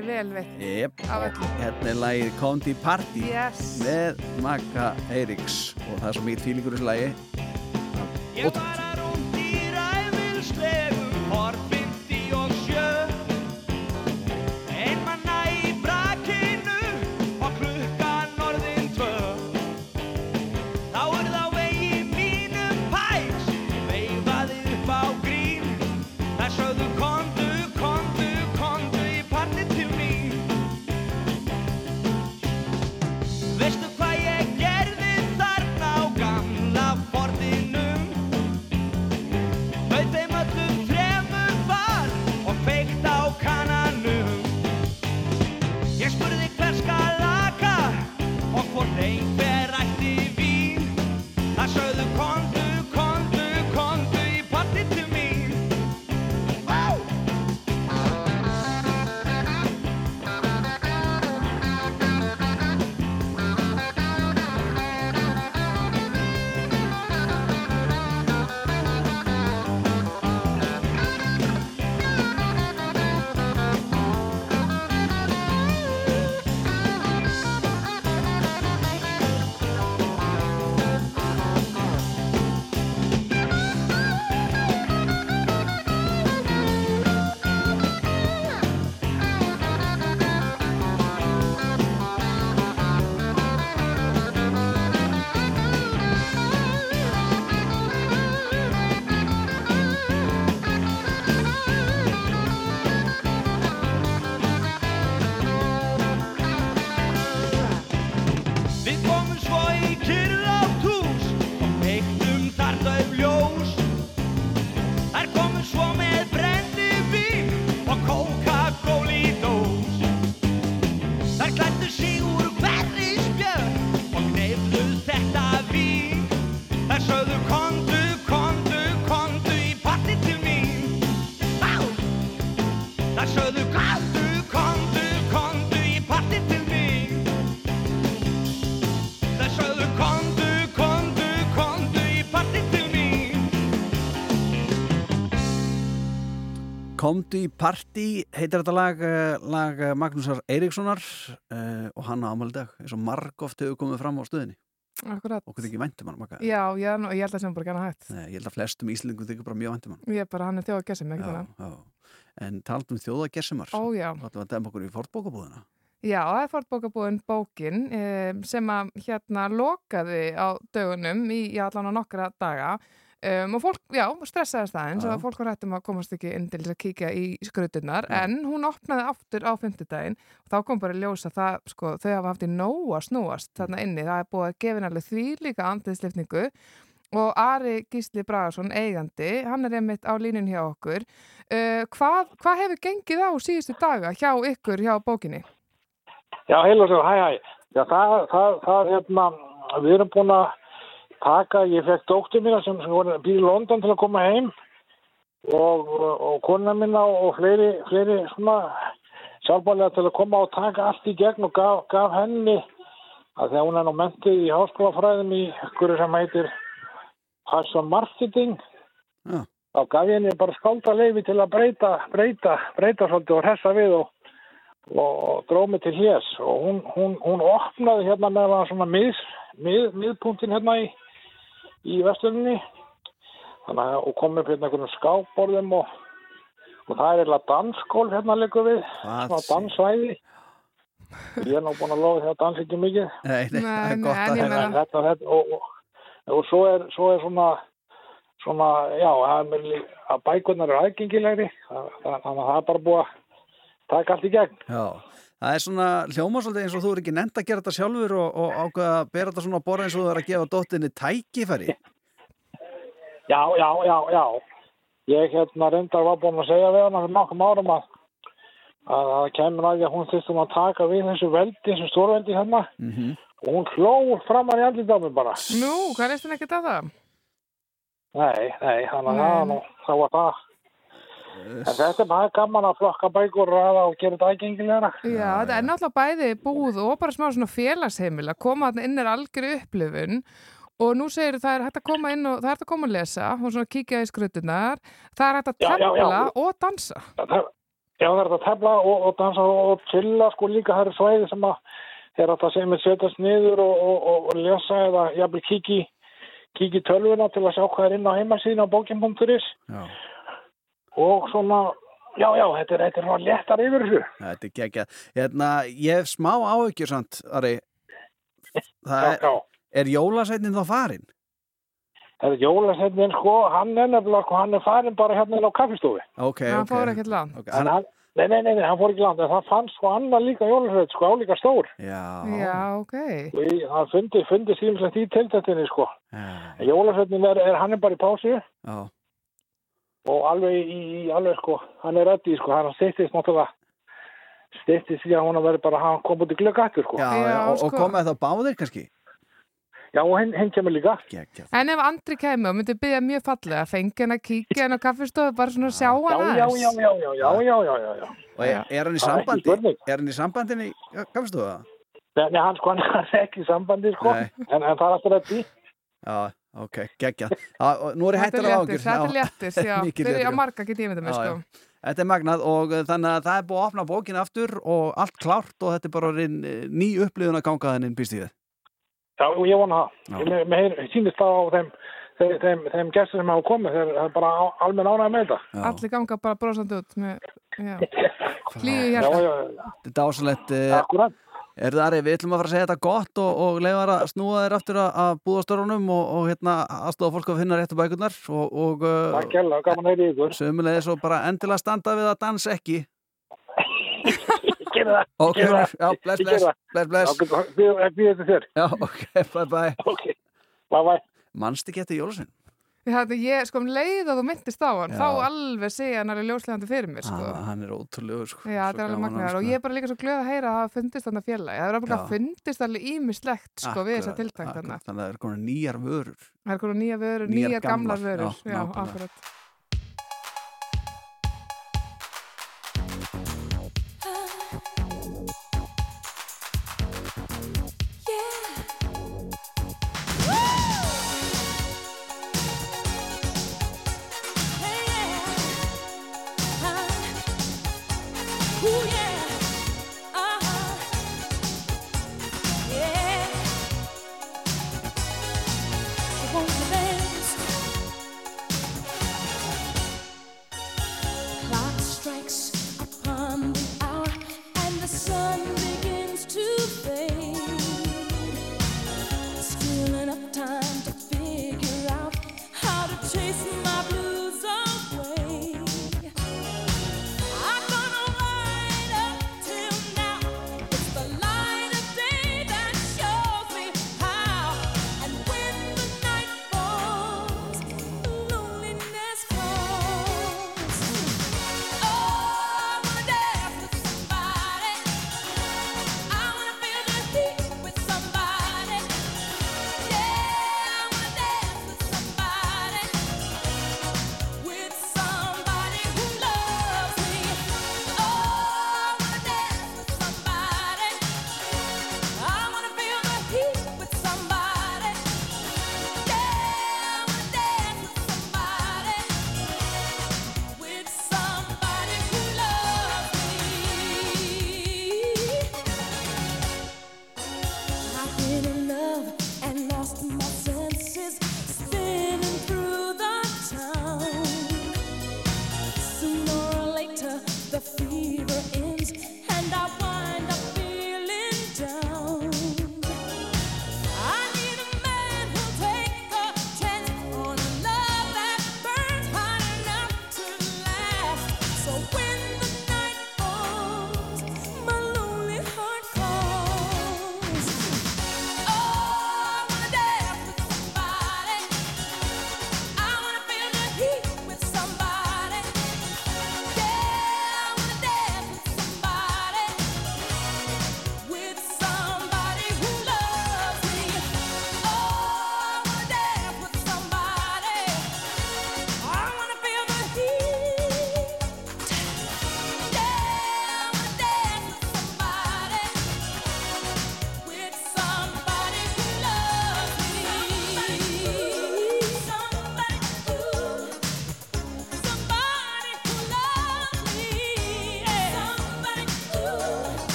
sé vel veitt yep. af öllu. hérna er lagið County Party Yes. með Magga Eiríks og það er svo mikið fílingur í þessu lagi Ég var að rúnd í ræfilslegu Horfindi og Þær sögðu kondu, kondu, kondu í patti til mín. Á! Þær sögðu kondu, kondu, kondu í patti til mín. Þær sögðu kondu, kondu, kondu í patti til mín. Kondu í patti heitir þetta lag, eh, lag Magnúsar Eiríkssonar eh, og hann á amaldag eins og marg oft hefur komið fram á stöðinni. Akkurat. okkur þykir væntum hann Magga. Já, já, nú, ég held að sem bara gana hægt. Nei, ég held að flestum íslendingum þykir bara mjög væntum hann Ég er bara, hann er þjóð að gessa mig, ekki já, þannig. já. en taldum þjóðagessimar Ó, já. og þetta var dem okkur í fortbókabúðina Já, það er fortbókabúin bókin um, sem að hérna lokaði á dögunum í, allan á nokkra daga um, og fólk, já, stressaði staðins Já. og fólk var hættum að komast ekki inn til þess að kíkja í skrutunar en hún opnaði aftur á fimmtudaginn og þá kom bara í ljós að það, sko, þau hafa haft í nóg að snúast þarna inni, það er búið að gefa alveg því líka andiðslifningu og Ari Gísli Bragason, eigandi, hann er einmitt á línun hjá okkur. Uh, hvað, hvað hefur gengið á síðustu daga hjá ykkur hjá bókinni? Já, heil og svo, hæ, hæ. Já, það, það, það, hérna, við erum búin að taka, ég fekk dóttur mína sem, sem býr í London til að koma heim. Og, og kona mína og fleiri, fleiri svona sjálfbálega til að koma og taka allt í gegn og gaf, gaf henni að þegar hún er nú mentið í háskólafræðum í ykkur sem heitir Passion Marketing. Já. þá gaf henni bara skálda leifi til að breyta, breyta, breyta svolítið og hressa við og og dróð mig til hér og hún, hún, hún opnaði hérna með svona mið, mið, miðpunktin hérna í, í þannig að og kom upp hérna einhvern skápborðum og, og það er eitthvað dansskól hérna líka við svona dansvæði ég er nú búin að lofa því að dansa ekki mikið. Nei, nei, það er gott nei, að meina- þetta, þetta, og, og, og svo er, svo er svona svona, já, að bækurnar eru aðgengilegri það- það- þannig að það er bara búið að taka allt í gegn. Já, það er svona hljóma svolítið eins og þú er ekki nefnt að gera þetta sjálfur og, og ákveða að bera þetta svona á borða eins og þú er að gefa dóttinni tækifæri Já, já, já, já. Ég hérna reyndar var búin að segja við hana fyrir nokkum árum að að það kemur að því að hún þyrstum að taka við þessu veldi, þessu stórveldi hérna mm og hún hló framar í á mig bara. Nú, hvað reist henni ekkert af það? Nei, nei, þannig að það var það. En þetta er bara gaman að flokka bækur og ræða og gera þetta aðgengilegra. Já, þetta er náttúrulega bæði búð og bara smá svona félagsheimil að koma inn er algjör upplifun og nú segir það er hægt að koma inn og það er hægt að koma að lesa og svona kíkja í skrutunar það er hægt að Já, já, já. tefla og dansa Já, það er þetta að tefla og, og dansa og chilla sko líka. Það eru svæði sem að er þetta sem er setjast niður og, og, og, og lesa eða jafnvel kíki kíki í tölvuna til að sjá hvað er inn á heimasíðin á bókin.is Já, og svona, já, já, þetta er, þetta er svona léttar yfir þessu. þetta er geggjað Hérna, ég hef smá áhyggjur samt, Ari Það Já, er, já. er jólasveitin þá farin? Það er jólasetnin, sko, hann er nefnilega, sko, hann er farin bara hérna á kaffistofi. Ok, hann ok fór ekkert langt Ok, En hann, Hann, nei, nei, nei, nei, hann fór ekki land, en það fannst sko annar líka jólasveit, sko, álíka stór. Já, Já, ok í- það fundi, fundi símslegt í tiltættinni, sko. já, En Jólasveitin er, er, hann er bara í pásu já. Og alveg í, í alveg, sko, hann er reddi, sko, hann stýttist náttúrulega, stýttist því að hún verður bara, hann kom út í glöggattur, sko. já, Já, já og, og sko. komið þá báðir kannski? Já, og hinn, hinn kemur líka. En ef Andri kemur og myndi byggja mjög fallega fengi hann að kíkja hann á kaffistofu bara svona sjá Já, hann já, aðeins já, já, já, já, já, já, já, já. Og er, er hann í Það sambandi? Er hann í sambandinni? Kafstofa? Nei, nei, hann sko, hann er ekki í sambandi, sko, en, en það er alltaf reddi. Já, ok, geggjað Nú er ég er á ágjur þetta er léttir, já Fyrir léttir, að marga ég mynda með, sko já. Þetta er magnað og uh, þannig að það er búið að opna bókin aftur og allt klárt og þetta er bara uh, ný upplifun að ganga þennin býst í þið. Já, ég vona það. Mér, sýnist það á þeim, þeim, þeim, þeim gestur sem hafa komið, þeir það er bara á, almenn ánægð með þetta. Allir ganga bara brosandi út hlýju Já, hjarta Þetta er dásalegt. Uh, akkurat. Er það aðri, við ætlum að fara að segja þetta gott og, og leiða að snúa þér aftur að, að búðastörunum og, og hérna aðstofa fólk að finna réttu bækurnar og, og uh, sömulegis og bara endilega standa við að dansa ekki. Ég gerði það. Ok, já, bless, bless, bless, býð býð þetta þér. Já, ok, bye bye. Ok, bye bye. Eftir Jólasvein? Þetta, ég, sko, um leið að þú myndist á hann Já. þá alveg segja hann er ljóslegandi fyrir mér, sko Ah, hann er ótrúlegur, sko. Já, þetta er alveg hann, og sko. ég er bara líka svo glöð að heyra að það fundist þarna félagi. Það er alveg Já. að fundist alveg ímislegt sko við þessa tiltækt akkurat. Þannig að það er konar nýjar vörur. Það er konar nýja vörur, Nýjar nýjar gamlar gamlar, vörur. já, Já, akkurat.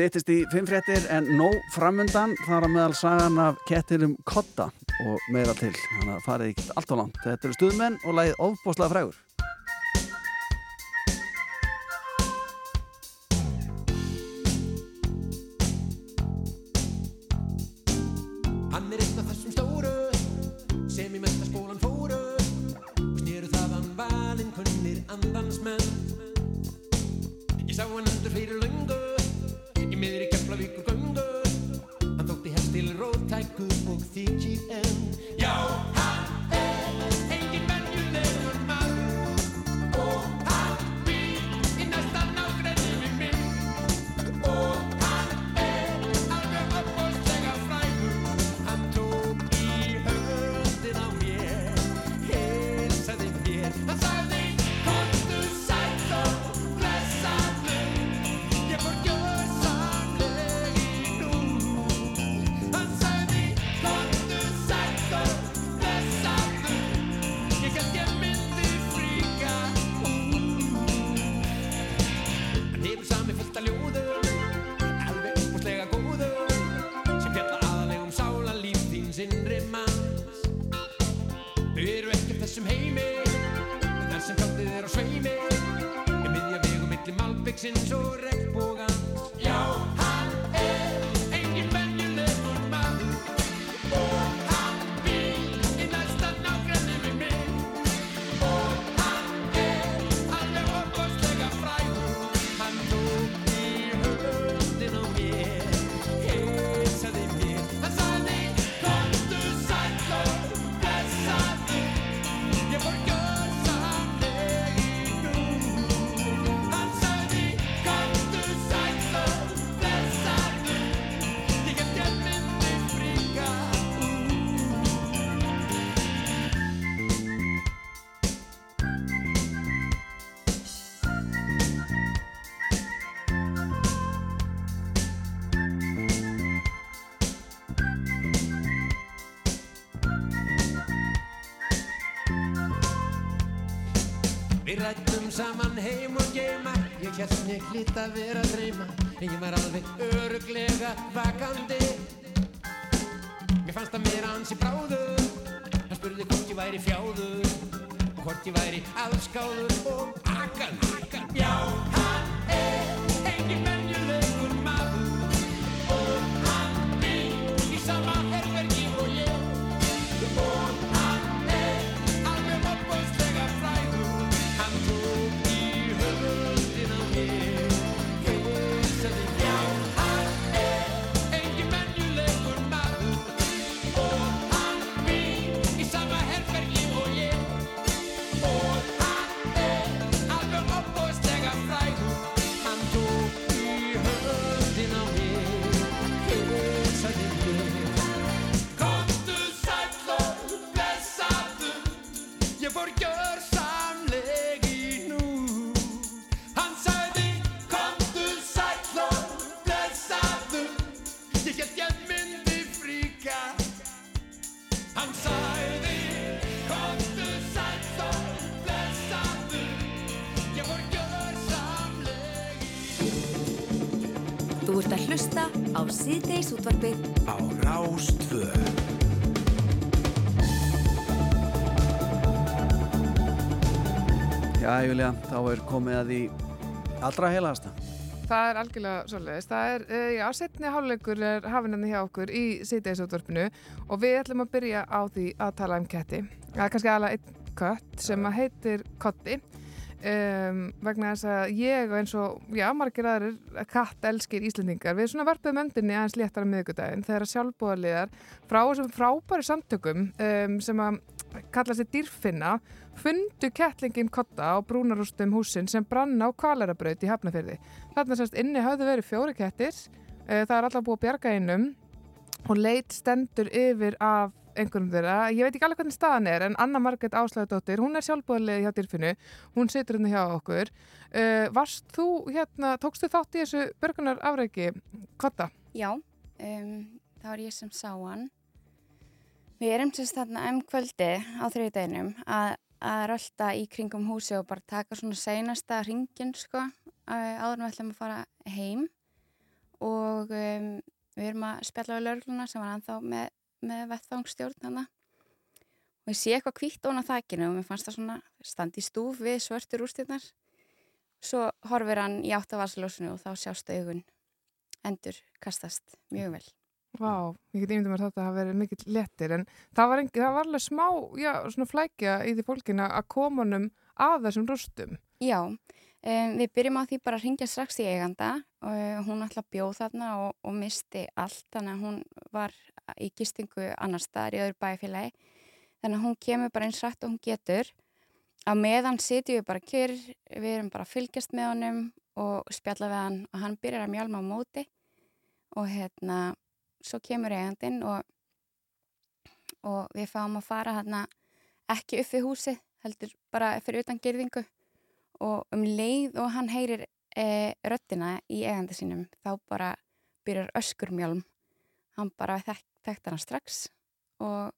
stýttist í fimm fréttir en nóg framundan þar að meðal sagan af kettilum kotta og meira til þannig að það farið ekkert allt á langt. Þetta eru stuðmenn og lægið ofboslega frægur. Rættum saman heim og geima. Ég hérst mér hlýtt að vera að dreyma ég var alveg öruglega vakandi. Mér fannst að mér ansi bráður Hann spurði hvort ég væri fjáður Og hvort ég væri allskáður og akaður Já, hann er engin venjulegur Júlia, þá er komið að því allra heilagasta. Það er algjörlega svoleiðis. Það er, uh, já, setni háluleikur er hafinandi hjá okkur í síðdeisútvarpinu og við ætlum að byrja á því að tala um ketti. Það er kannski alveg einn kött sem heitir Kotti um, vegna þess að ég og eins og, já, margir aðrir katt elskir Íslendingar. Við svona varpum öndinni aðeins léttara miðgudaginn þegar að sjálfbúðarliðar frá þessum frábæru samtökum um, sem að kalla sig dýrfinna fundu kettlingin Kotta á brúnarústum húsin sem brann á Kvalerabraut í Hafnafyrði. Þarna sérst inni hafðu verið fjóri kettir, uh, það er alltaf búið að bjarga einum og leit stendur yfir af einhverjum þeirra. Ég veit ekki alveg hvernig staðan er en Anna Margrét Áslöðdóttir, hún er sjálfbúðarlega hjá dýrfinu, hún situr hérna hjá okkur. Uh, varst þú hérna, tókstu þátt í þessu börgunar afreiki Kotta? Já, um, það var ég sem sá hann. Við erum sérst þarna um kvöldi á þriðdeginum að, að rölda í kringum húsi og bara taka svona seinasta ringin sko áður við ætlum að fara heim. Og um, við erum að spjalla við lörgluna sem var ennþá með, með vettfangstjórn hana og ég sé eitthvað kvítt ón á þakkinu og mér fannst það svona standi stúf við svörtur úrstirnar svo horfir hann í áttavarslósinu og þá sjást augun endur kastast mjög vel Vá, ég get ímyndum að þetta hafa verið mikill lettir en það var, engi, það var alveg smá, já, flækja í því fólkina að koma honum að þessum rústum. Já, um, við byrjum á því bara að ringja strax í eiganda og hún ætla að bjóð þarna og, og misti allt þannig að hún var í gistingu annar staðar í öðru bæfélagi þannig að hún kemur bara eins rætt og hún getur. Á meðan sitjum við bara kjör við erum bara að fylgjast með honum og spjalla við hann og hann byrjar að mjálma á móti. Og hérna svo kemur eigandinn og, og við fáum að fara hérna ekki upp við húsið heldur bara fyrir utan gerðingu og um leið og hann heyrir e, röttina í eigandi sínum þá bara byrjar öskurmjálm hann bara þek, þekkti hann strax og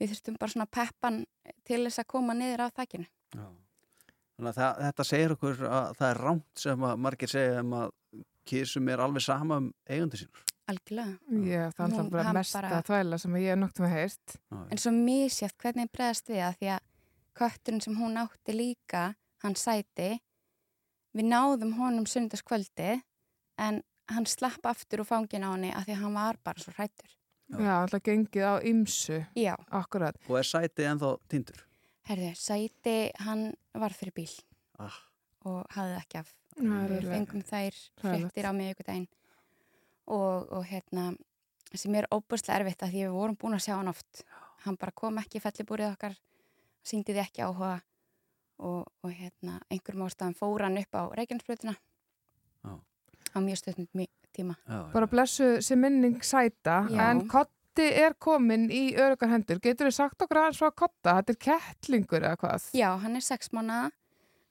við þurftum bara svona peppan til þess að koma niður á þakkinu Þannig að það, þetta segir okkur að það er rámt sem að margir segja um að kísum er alveg sama um eigandi sínur. Algjörlega. Ég, það er alltaf bara mesta bara- þvæla sem ég hef nokt með heist. En svo misjátt hvernig bregðast við að því að kötturinn sem hún átti líka, hann sæti, við náðum honum sundarskvöldi en hann slapp aftur úr fangin á henni að því að hann var bara svo hrættur. Já, alltaf gengið á ymsu. Já. Akkurat. Og er sætið ennþá tindur? Herðu, sæti, hann var fyrir bíl Ah. og hafði ekki af. Það er Við fengum þær fréttir á miðvikudaginn og, og hérna, sem er óbúslega erfitt að því við vorum búin að sjá hann oft. Hann bara kom ekki í fellibúrið okkar, síndi því ekki áhuga og, og hérna, einhverjum ástæðan fór hann upp á Reykjanesbröðina Já. á mjög stöðnum tíma. Já, Bara blessu sem minning sæta, Já. en kotti er komin í örugar hendur. Getur þið sagt okkur aðeins frá kotta? Þetta er kettlingur eða hvað? Já, hann er sex mánuða,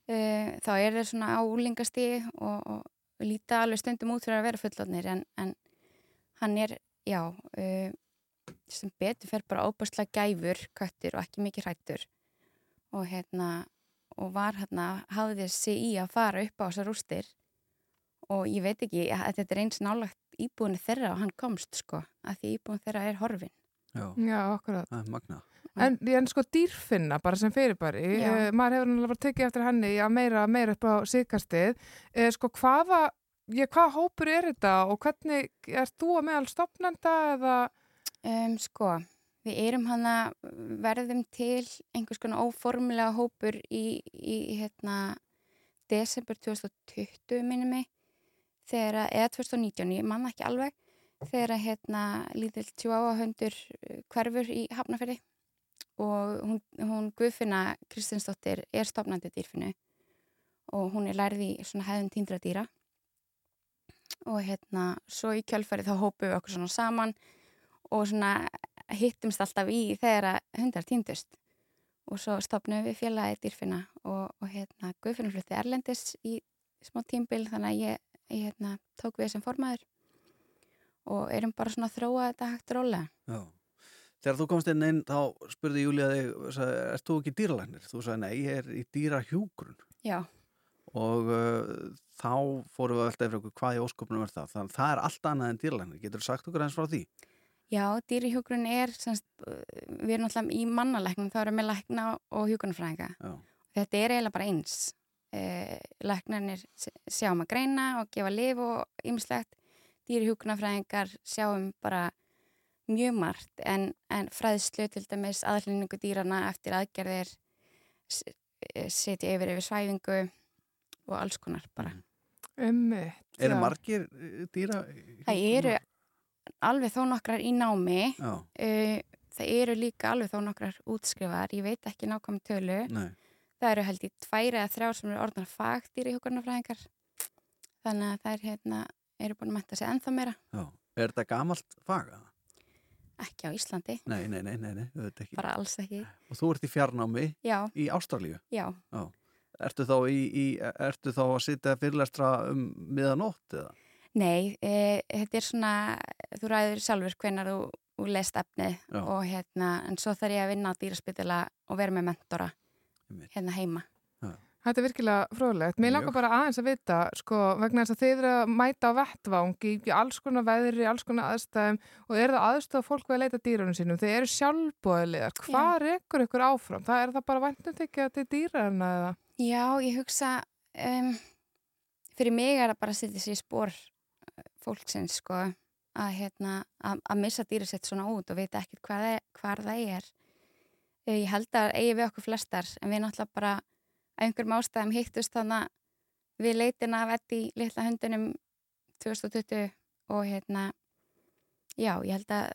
uh, þá er þeir svona á úlingasti og, og líta alveg stundum út fyrir að vera fullotnir en, en hann er, já, uh, sem betur fer bara óbærslega gæfur, köttur og ekki mikið hrættur og hérna, og var hérna, hafði sig í að fara upp á þessar rústir og ég veit ekki að þetta er eins nálagt íbúinu þeirra og hann komst sko, að því íbúinu þeirra er horfin. Já, Já, akkurat. það er magna. En, en sko dýrfinna, bara sem fyrirbæri, uh, maður hefur náttúrulega tekið eftir henni já, meira, meira upp á síkastið. Uh, sko hvaða, ég, hvaða hópur er þetta og hvernig, er þú að meðal stopnenda eða? Um, sko, við erum hana verðum til einhvers konar óformlega hópur í, í hérna desember 2020 minni mig þegar, að- eða 2019, ég manna ekki alveg þegar að hérna lítill tjóáhöndur hverfur í Hafnafjörði og hún, hún Guðfinna Kristinsdóttir er stopnandi dýrfinu og hún er lærði í svona hefðun tíndra dýra og hérna svo í kjölfæri þá hópum við okkur svona saman og svona hittumst alltaf í þegar hundar týndust og svo stopnum við félagið dýrfinna og, og hérna Guðfinna flutti Erlendis í smá tímbil þannig að ég, ég hérna, tók við sem formaður og erum bara svona að þróa þetta hægt rólega. Já. Þegar þú komst inn inn, þá spurði Júlía þig, ert þú ekki dýralæknir? Þú sagði, nei, ég er í dýrahjúgrun. Já, Og uh, þá fórum við velta yfir okkur hvað í óskopnum er það. Þannig að það er allt annað en dýralæknir. Getur þú sagt okkur eins frá því? já dýrihjúgrun er, semst, við erum alltaf í mannalæknum, þá erum við lækna og hjúgrunfræðinga. Þetta er eiginlega bara eins. Eh, læknarnir sjá um að greina og gefa lif og ymslegt. Dýrihjúgrunafræðingar sjáum bara mjög margt en, en fræðslu til dæmis aðhlýningu dýrana eftir aðgerðir eh, setja yfir yfir svæfingu og alls konar bara. Ummitt. Eru margir uh, dýra? Það eru alveg þó nokkrar í námi Já, uh, það eru líka alveg þó nokkrar útskrifar, ég veit ekki nákvæm tölu nei. það eru held í tværi eða þrjár sem eru orðnar fagdýri hjókunarfræðingar þannig að það er hérna eru búin að menta sig ennþá meira Já. Er þetta gamalt faga? Ekki á Íslandi, Nei, nei, nei, nei, nei, auðvitað ekki. bara alls ekki Og þú ert í fjarnámi já, í Ástralíu. já, Ertu þá, í, í, ertu þá að sitja fyrirlestra um miðanótt eða? nei e, þetta er svona, þú ræður sjálfur hvenar þú, þú lest efnið Já. og hérna, en svo þarf ég að vinna á dýraspitila og vera með mentora hérna heima Þetta er virkilega fróðlegt. Mér langar bara aðeins að vita, sko, vegna þess að þið eru að mæta á vettvang í, alls konar veðri, alls konar aðstæðum og eru það aðstofa fólk við að leita dýrunum sínum. Þið eru sjálfbóðilegar. Hvað rekur ykkur áfram? Það er það bara væntum þykja til dýrarna eða? Já, ég hugsa um, fyrir mig er það bara að setja sér í spór eh, fólksins sko að, hérna, að, að missa dýrasett svona út og vita ekkert hvað, er, hvað það er ég held að eigi við okkur flestar en við náttúrulega bara að einhverjum ástæðum hittust þannig við leitina af Eddi litla hundunum 2020 og hérna já, ég held að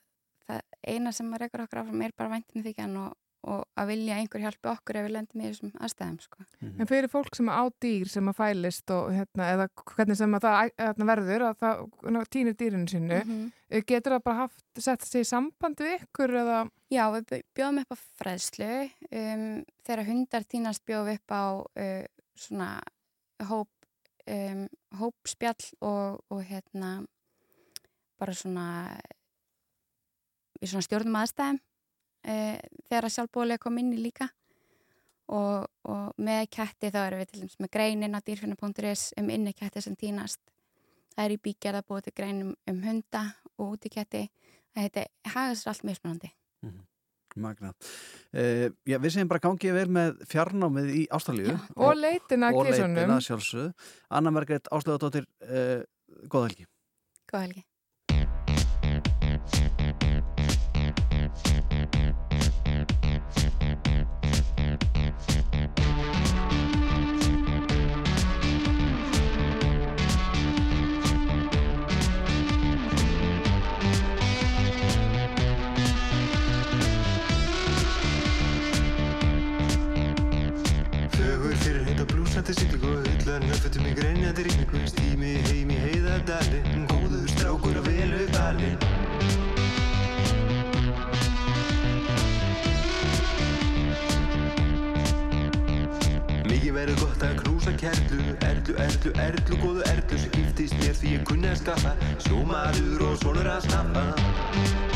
það eina sem að rekur okkur áfram er bara væntum þykjan og, og að vilja einhver hjálpi okkur ef við lendum í þessum aðstæðum sko. En fyrir fólk sem á dýr sem að fælist og hérna, eða hvernig sem að það hérna, verður að það týnir dýrinu sínu, Mhm. mm getur það bara haft, sett sig í samband við ykkur eða? Já, við bjó- bjóðum upp á fræðslu um, þegar hundar týnast bjóðum við upp á uh, svona hóp, um, hópspjall og, og hérna bara svona við svona stjórnum aðstæðum uh, þegar að sjálfbóðlega kom inn í líka og, og með ketti þá erum við til dæmis með greinin á dýrfinna.is um inni ketti sem týnast það er í bígerða búið til greinum um hunda og útiketti að þetta hagast allt mismunandi. Magna. Uh, já, við segjum bara gangið vel með fjarnámið í Ástralíu. Og Og kísunum. leitin að sjálfsögðu. Anna Margreit Áslöðardóttir, uh, góða helgi. Góða helgi. Hullar nöfðutum í greinjandi ríkningu Stími heim í heiðadalinn Góður strákur að velu dalinn. Mikið verður gott að knúsa kerlu Erlu, erlu, erlu, góðu erlu sem giftist mér því ég kunni að skaffa Sjómaður og sonur að snappa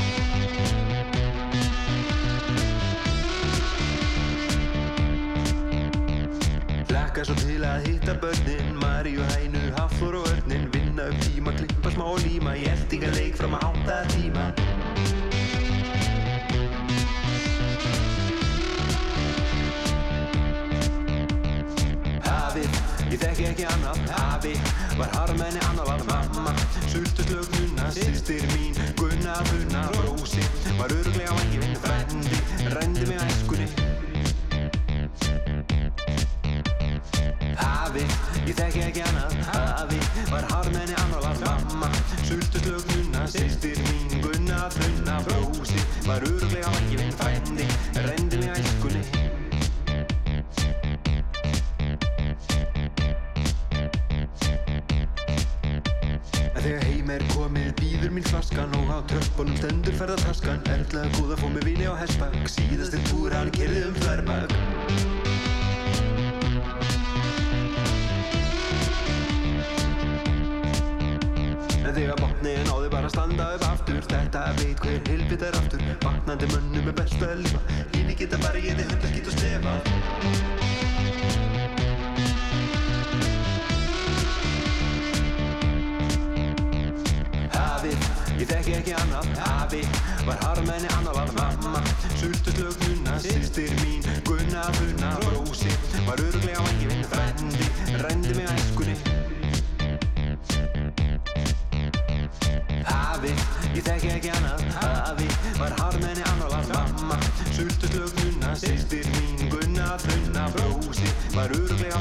Laka svo til að hitta börnin Maríu, hænu, hafþór og örnin Vinna upp tíma, klippa smá og líma Í eltingaleik fram að átta tíma. Ég þekki ekki annað. Hafi, var harmenni annar var mamma Sultuslög nunna, sýstir mín Gunna, bunna, brósi Var öruglega á engi vinn frendi. Rendi mig á æskunni Hafi, ég þekki ekki annað Hafi, var harmenni annar var mamma. Sultuslög nunna, sýstir mín Gunna, bunna, brósi Var öruglega á engi vinn frendi Rendi mig æskunni. Þegar heim er komið býður mín flaskan og á tröppunum stendur ferðartaskan. Erlaða góða fór með vini á hestbak. Síðasti túr hann kerði um þverbak En þegar botniðin á þig bara standa upp aftur. Þetta veit hver hilbit er aftur? Vaknandi mönnum er best að lifa. Hínu geta bara ég þið hundar og stefa Hafið, ég þekki ekki annað. Hafi, var harmenni annar var mamma Sultuslög nunna, sýstir mín Gunna, bunna, brósi Var öruglega á engi vinn frendi Rendi mig á þekki ekki annað. Hafi, var harmenni annar var mamma. Sultuslög nunna, sýstir mín Gunna, bunna, brósi Var öruglega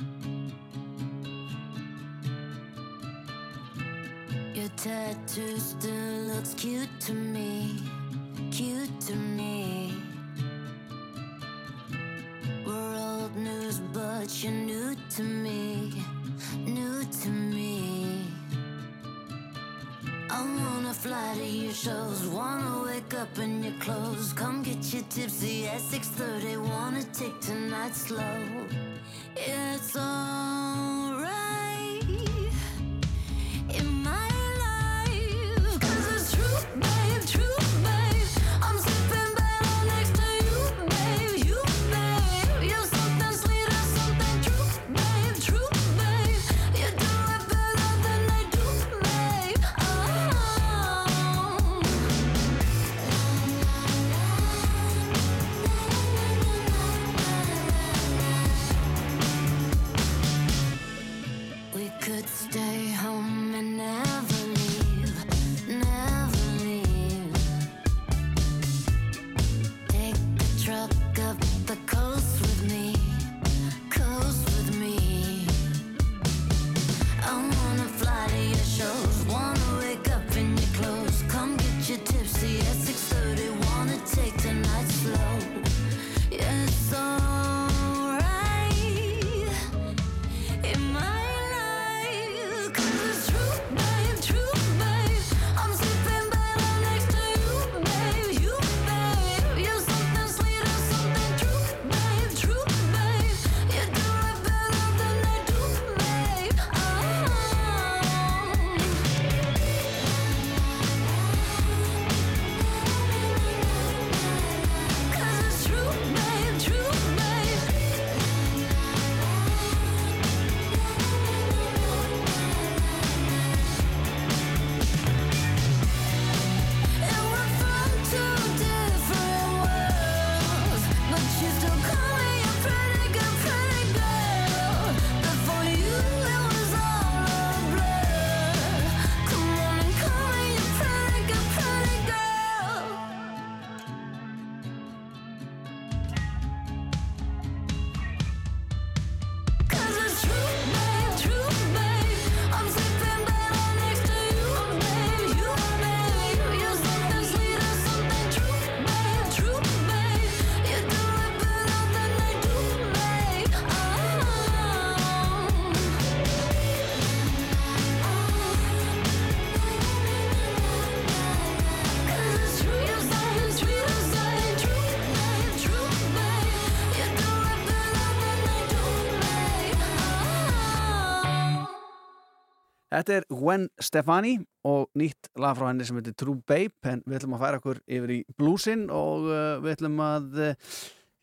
Þetta er Gwen Stefani og nýtt lag frá henni sem heitir True Babe en við ætlum að færa okkur yfir í bluesin og uh, við ætlum að uh,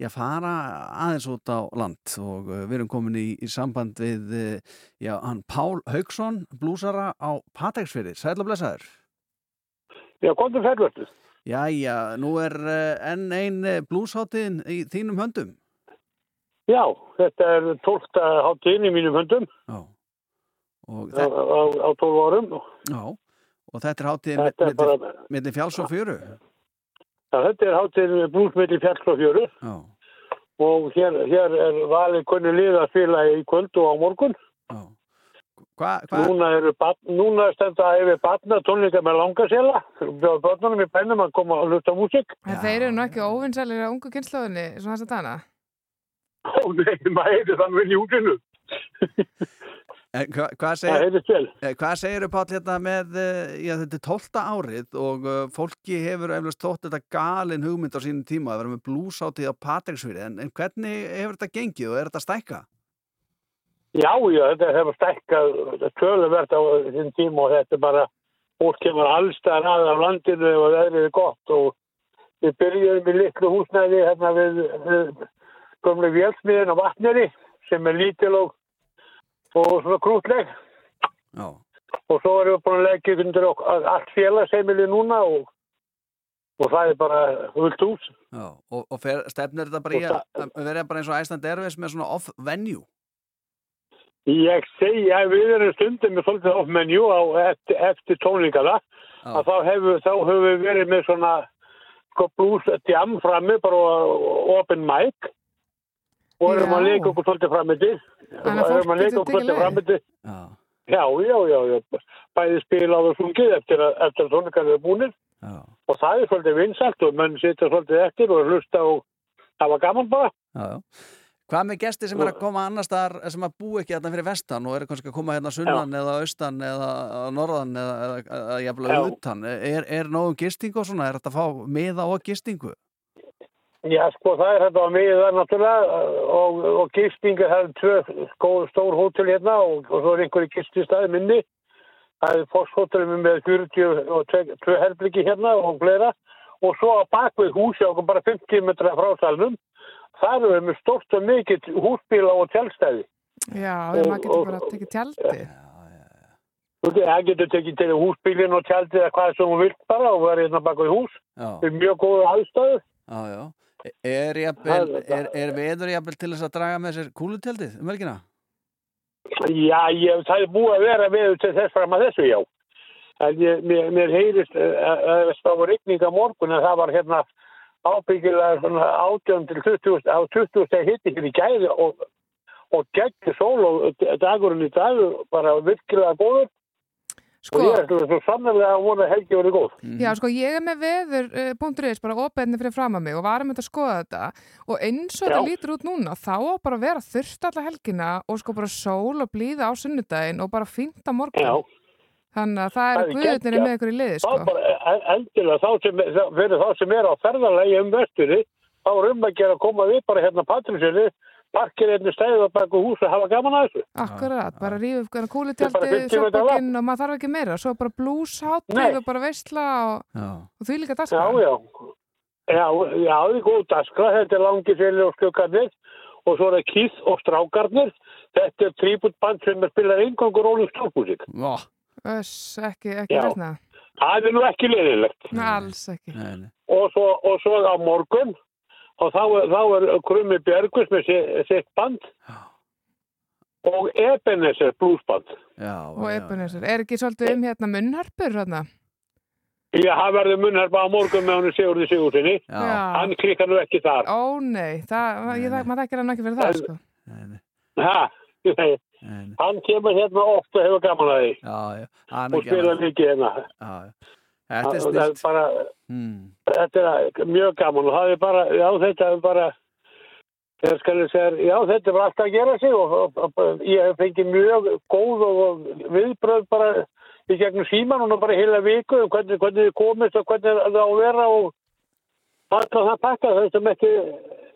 já, fara aðeins út á land og uh, við erum komin í, í samband við já, hann Pál Haugsson blúsara á Pateksfyrir Sæll og blessaður Já, komdu færvöldu. Jæja, nú er enn ein uh, blúsháttiðin í þínum höndum Já, þetta er 12. háttíðin í mínum höndum Já. Og, á, á, á 12 árum. já, og þetta er háttiðin Þetta er milli, bara- milli fjáls og fjöru Já, þetta er háttíðin blúsmiðli fjalls og fjöru Já, og hér, hér er valið kunni lið að spila í kvöld og á morgun. Hva, hva? Núna, eru, bat- núna stenda yfir batna tónleika með langasela. Bjóða börnunum í bennum að koma að hlusta á músík. Þeir eru nú ekki óvinnsælir á ungu kynnslóðinni, svona þess að dana. Ó nei, maður heyri þann vel í útinu. En hva, hvað Það segir, eh, segirðu Páll hérna með, eh, já þetta er tólta árið og uh, fólki hefur eflust þótt þetta galin hugmynd á sínum tíma að vera með blúsáttíð á Patricksfyrir en, en hvernig hefur þetta gengið og er þetta stækka? Já, já, þetta hefur stækkað töluvert á þinn tíma og þetta er bara, fólk kemur allstæðan að af landinu og veðrið er gott og við byrjuðum í litlu húsnæði hérna við, við gömlu vélsmiðin á vatneri sem er lítil og, og svona krútleg Já. og svo erum við búin að leggja undir allt félagsheimili núna og, og það er bara fullt hús. Já, og, og fer, stefnir þetta bara í Og að að vera bara eins og Æsland Airways með svona off-venue? Ég segi að við erum stundum með svolítið off menu á eftir, eftir tónleikana að þá hefur, þá hefur við verið með svona sko blues jam frammi bara open mic og erum Já. að leika okkur svolítið frammiði Þannig að fólk getur tekið frammiði Já. já, já, já, já bæði spilað og sungið eftir að, eftir að tónleikana er búinir Já. og það er svolítið vinsalt og menn sitja svolítið eftir og hlusta og hafa gaman bara Já, já. Hvað með gesti sem er að koma annars staðar sem að bú ekki hérna fyrir vestan og eru kannski að koma hérna sunnan eða austan eða að norðan eða, eða, eða jafnvel Já. utan er, er nógu gistingu og svona, er þetta að fá miða og gistingu? Já, sko, það er þetta á miðið þar náttúrulega og, og gistingu það er tvö stór hótel hérna og, og svo er einhverju gististæði minni. Það er fosshótelum með 40 og tvö, herbyggi hérna og fleira og svo á bakvið húsi okkur bara 50 metra frá salnum. Það eru með stort og mikill húsbíla og tjálstæði. Já, Og- maður getur bara að tekið tjaldi. Það getur tekið til húsbílinn og tjaldið eða hvað sem þú vilt bara og verið hérna bakvið hús. Það er mjög góðu aðstæðu. Já, já. Er, jafnvel, er, er veður jafnvel til þess að draga með sér kúlutjaldið um velgina? Já, ég, það er búið að vera við til þess fram að þessu, já. En ég, mér, mér heyrist að það var rigning á morgun en það var hérna ábyggilega 18 til 20, á 20 steg hitti hér í gæði og, og gegn sól og dagurinn í dag bara virkilega góður. Sko- Og ég er svo sannlega að vona helgi verið góð. Já, sko, ég er með veður.is bara opinni fyrir fram að mig og varum þetta að skoða þetta og eins og Já. þetta lítur út núna þá á bara að vera þurft alla helgina og sko bara sól og blíða á sunnudaginn og bara fínt á morgun. Já. Þannig að það Það eru er geggjað. með ykkur í liði, sko. bara e- endilega þá sem, fyrir þá sem er á ferðalagi um vesturinn, þá er um að gera að koma við bara hérna Patrísinni, parkir einnig stæðið á baku hús og hafa gaman að þessu. Akkurat, bara rífa upp Það bara kúlutjaldi, 50 metra svefnbókinn og maður þarf ekki meira. Svo bara hátíð og bara veistla og, Já. og því líka Já, dagskrá. já. Já, já, það er góð daskra, þetta er langisveli og skjökarnir og svo er það Keith og Strákarnir. Þetta er tributband sem er spilað Rolling Stone músík. Já. Öss, ekki, ekki Já. veistna. Það er nú ekki leðilegt. Nei, alls ekki. Nei, nei. Og svo, og svo á morgun og þá, er- þá er Krummi Björgus með si- sitt band og Ebenezer bluesband. Já, Og Ebenezer. Er ekki svolítið um hérna munnharpur hérna? Já, það verður munnherpa á morgun með hann Sigurði Sigurðinni. Hann klikkar nú ekki þar. Ó nei, það, ég, það, maður þekkir hann ekki fyrir það, En- sko. Ha, nei. Hann kemur hérna oft og hefur gaman að því Já, já. Hann og er spila mikið hérna. Þetta er Það er stilt. bara, Hmm. þetta er mjög gaman og það er bara, já þetta er bara, ég skal ég segja, já þetta er bara alltaf að gera sig og, og, og ég hef fengið mjög góð og viðbröð bara í gegnum síman og bara heila viku um hvernig, hvernig þið komist og hvernig það á að vera og alltaf það pakka það sem ekki,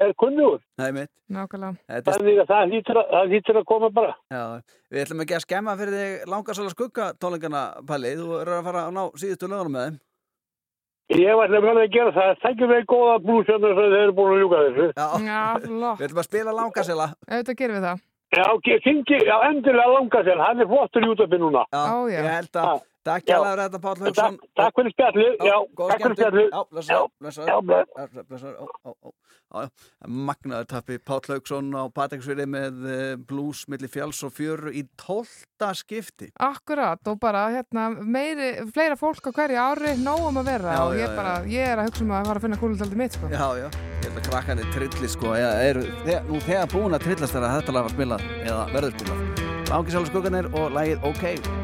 er kunnugur. Nei, mitt. Nákvæmlega. Þetta er, Þannig að það hlýtur að, það að koma bara. já, við ætlum ekki að skemma fyrir þig langarsala skugga tónleikana, Palli. Þú eru að fara að ná síðustu lögunum með þeim. Ég var alveg að gera það. Þekkjum við góða blúsjöndur sem þeir eru búin að ljúka þessu. Já, Já, flott. við ætlum að spila langarsala. Auðvitað gerum við það. Já, endilega langa sér. Hann er flottur í útöpi núna. Já, já. Takk hjá fyrir þetta, Páll Hauksson. Takk, fyrir ó. Já, já. Magnaður tappi Páll Hauksson á Patreksvili með uh, blues milli fjalls og fjöru í tólta skipti. Akkurat og bara hérna meiri, fleira fólk á hverju ári nógum að vera Já, og ég, já, já. bara, ég er að hugsa um að fara að finna kúlutaldi mitt sko. Já, já, ég held að krakkarnir trilli sko, eða eru þegar, nú þegar búin að trillast þegar þetta lag var spilað eða verður spilað. Langisjála skugganir og lagið OK.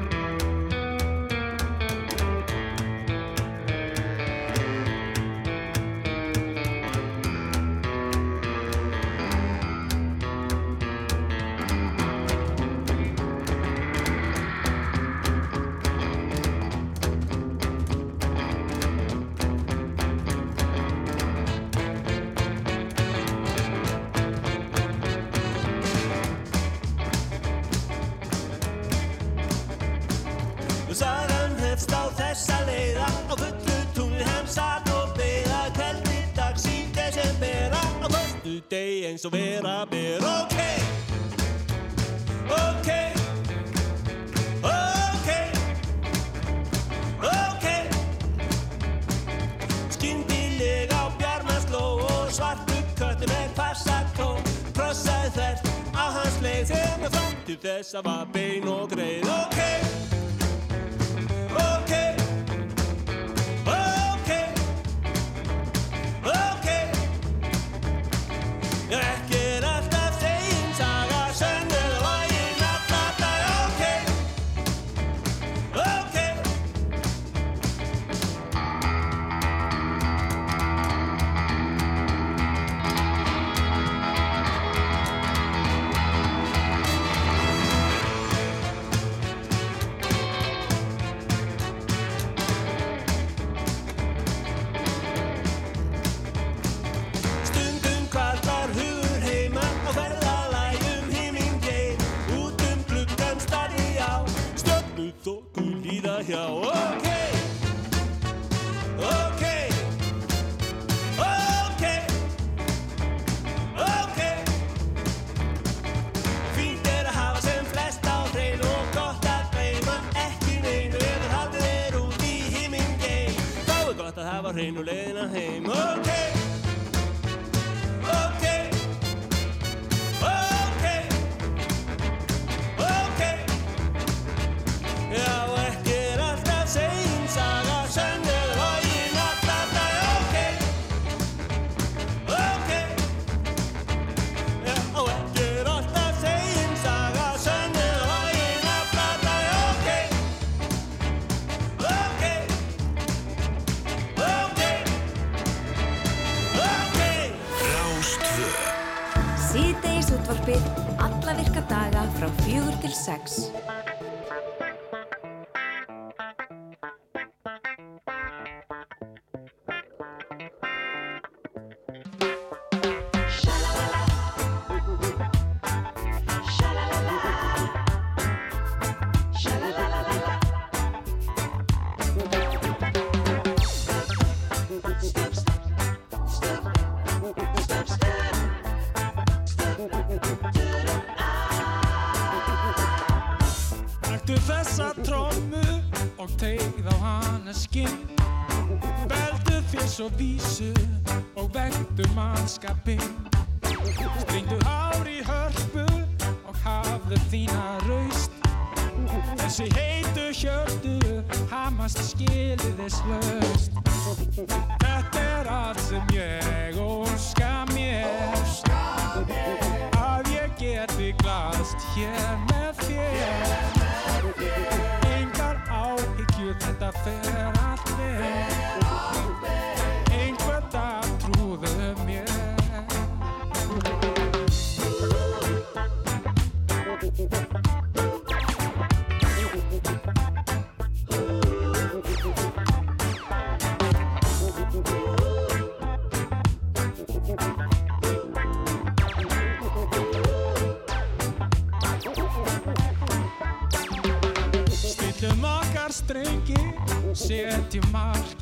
Beldu fyrst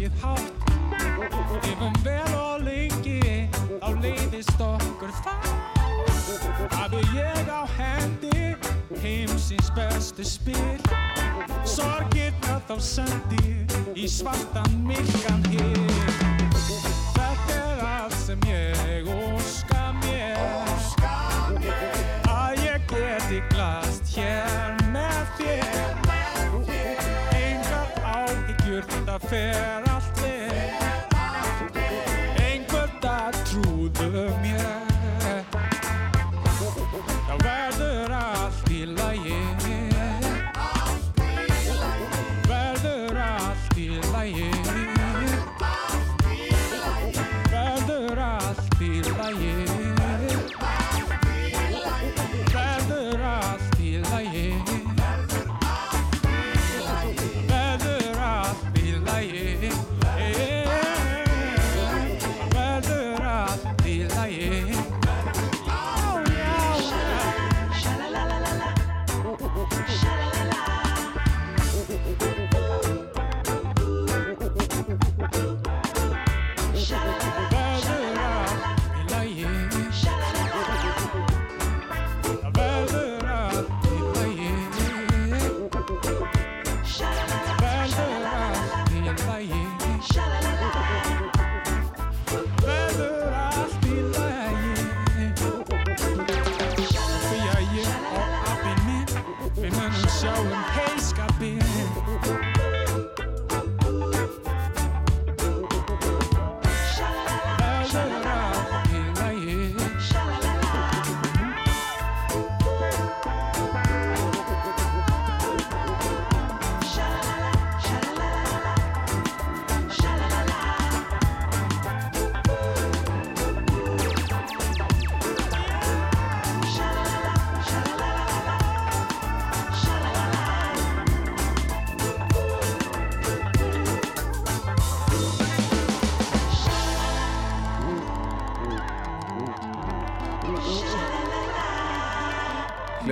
markið hátt. Yfum vel og lengi þá leiðist okkur það Hafi ég á hendi heimsins bestu spil. Sorgirna þá sendi í svartan myrkan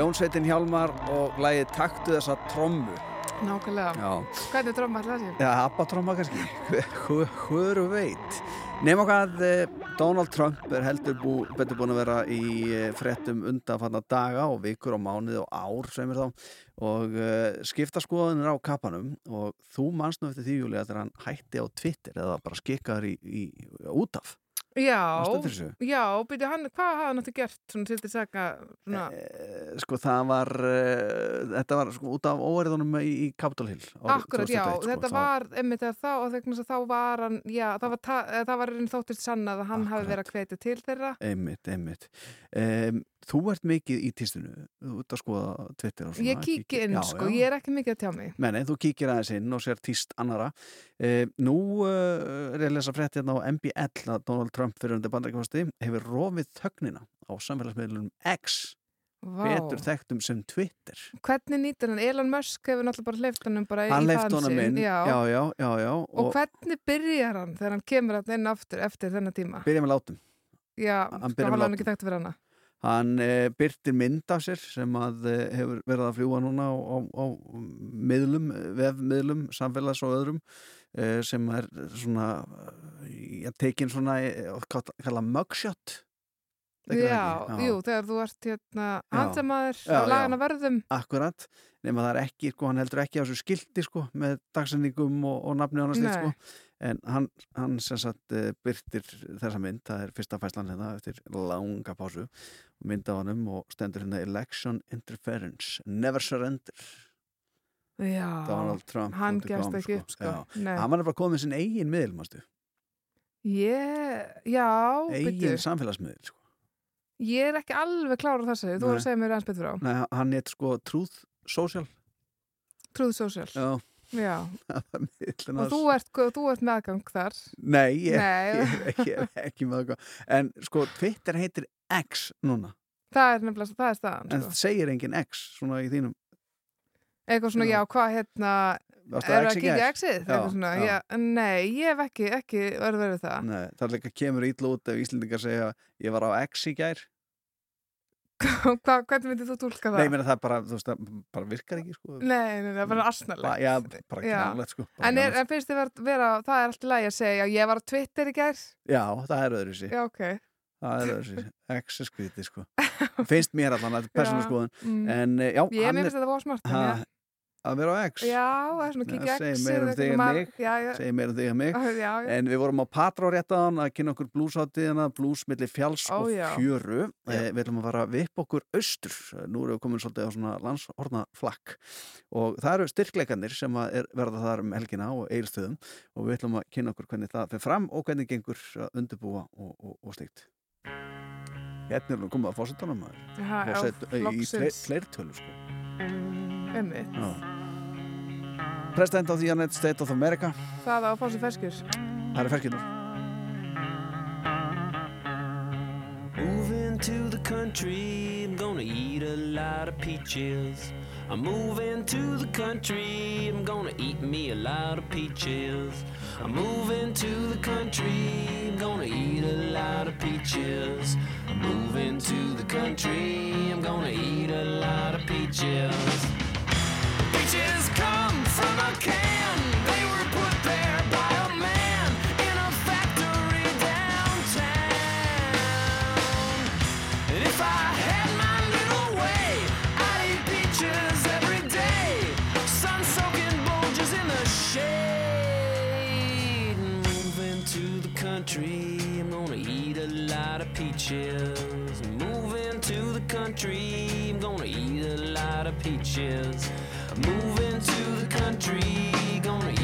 Hljónsveitin Hjálmar og lagið Taktu þessa trommu Nákvæmlega. Já. Hvernig drömma ætla það sé? Já, abbatromma kannski Hvoru veit Nefna hvað eh, Donald Trump er heldur bú, betur búin að vera í eh, fréttum undanfanna daga og vikur og mánuði og ár sem er þá og uh, skipta skoðanir á kappanum og þú eftir því Júli að hann hætti á Twitter eða bara skikkaður í, í út af Já, já, byrju, hann, hvað hafði hann átti gert svona til þess að svona, sko það var uh, þetta var sko út af óverðunum í, í Capitol Hill Akkurat, já, 2001, sko, þetta þá- var einmitt eða þá og þegar þá var hann, já, það var, eh, það var einn þóttist sanna að hann hafi verið að hvetja til þeirra. Einmitt, einmitt. Um, þú ert mikið í tístinu, þú ert að skoða Twitter og svona. Ég kíki inn, Já, sko, já. ég er ekki mikið að tjá mig. Nei, nei, þú kíkir aðeins inn og sér tíst annara. Uh, nú uh, er ég að lesa frétt hérna á MBL að Donald Trump fyrir undir bandarækjumasti hefur rofið þögnina á samfélagsmiðlunum X, Vá. betur þekktum sem Twitter. Hvernig nýtir hann? Elon Musk hefur náttúrulega bara hleyft hann bara Hann í já, já. Og, hvernig byrjar hann þegar hann kemur hann inn aftur eftir þennan tíma? Byrja með látum. Já, Hann sko, með hann látum. ekki þekkt fyrir hana. Hann uh, byrtir mynd af sér sem að uh, hefur verið að fljúa núna á, á, á miðlum, vefmiðlum, samfélags og öðrum uh, sem er svona ég tekin svona kalla mugshot Já, ekki? jú, þegar þú ert hérna Já. handamaður Já, á já. lagana verðum. Akkurat, nema það er ekki, sko, hann heldur ekki á þessu skildi sko, með dagsendingum og, og nafni og annars Nei. sko. en hann, hann sem sagt byrtir þessa mynd, það er fyrsta fæslan hérna eftir langa pásu mynd af hannum og stendur hérna Election Interference, Never Surrender Já, Donald Trump hann com, ekki upp, sko. Já. Nei. hann var bara komið sinn eigin miðl mástu. Ég, já, eigin byrju. samfélagsmiðl sko. Ég er ekki alveg klára á þessu, þú voru að Nei. segja mér eins betur á. Nei, hann heit sko Truth Social Truth Social. Já, Já. Og þú ert, þú ert meðgang þar. Nei, ég, Nei. ég, er ekki með það En sko, Twitter heitir X núna Það er nefnilega, það er staðan, En sko. það segir engin X svona í þínum Eitthvað svona, Já. já, hvað hérna, er á að kíkja? X-ið? Já, Eitthvað svona, já. já. Nei, ég hef ekki, ekki verið verið það. Nei, það er líka kemur ítla út ef Íslendingar segja ég var á X í gær Hva, hvernig myndir þú tólka það? Nei, ég meina það bara, þú veist, það bara virkar ekki, sko. Nei, nei, það er bara asnalegt. Já, bara Já. kjánlegt, sko. bara En, er, en finnst þið vera, vera, það er alltaf lægi að segja, ég var á Twitter í gær. Já, það er öðru sér. Já, ok. Það er er skrítið, sko. Finnst mér allan, þetta er persónu skoðun. mm. En, eh, já, Ég hann er... smart. Ha, já. að vera á X Já, það er svona að kíkja Já, X. segir meira um þig en mig Já, um þig en mig Já, en við vorum á Patrá réttaðan að kynna okkur blúsáttiðina blús milli fjalls Ó, og fjöru eh, við ætlum að fara að vipp okkur austur nú erum við komin svolítið á svona landshorna flakk og það eru styrkleikanir sem að er, verða þar um helgina og eilstöðum og við ætlum að kynna okkur hvernig það fyrir fram og hvernig gengur að undirbúa og, og, og slíkt Hérna erum við komið að Já, já, í fleirtölu sko. Já. President of the United States of America Það á að fá sér ferskjur. Það eru ferskinnur Moving to the country, I'm gonna eat a lot of peaches. I'm moving to the country, I'm gonna eat me a lot of peaches. I'm moving to the country, I'm gonna eat a lot of peaches. I'm moving to the country, I'm gonna eat a lot of peaches. Peaches come from a can, peaches. Moving to the country, I'm gonna eat a lot of peaches. Moving to the country, gonna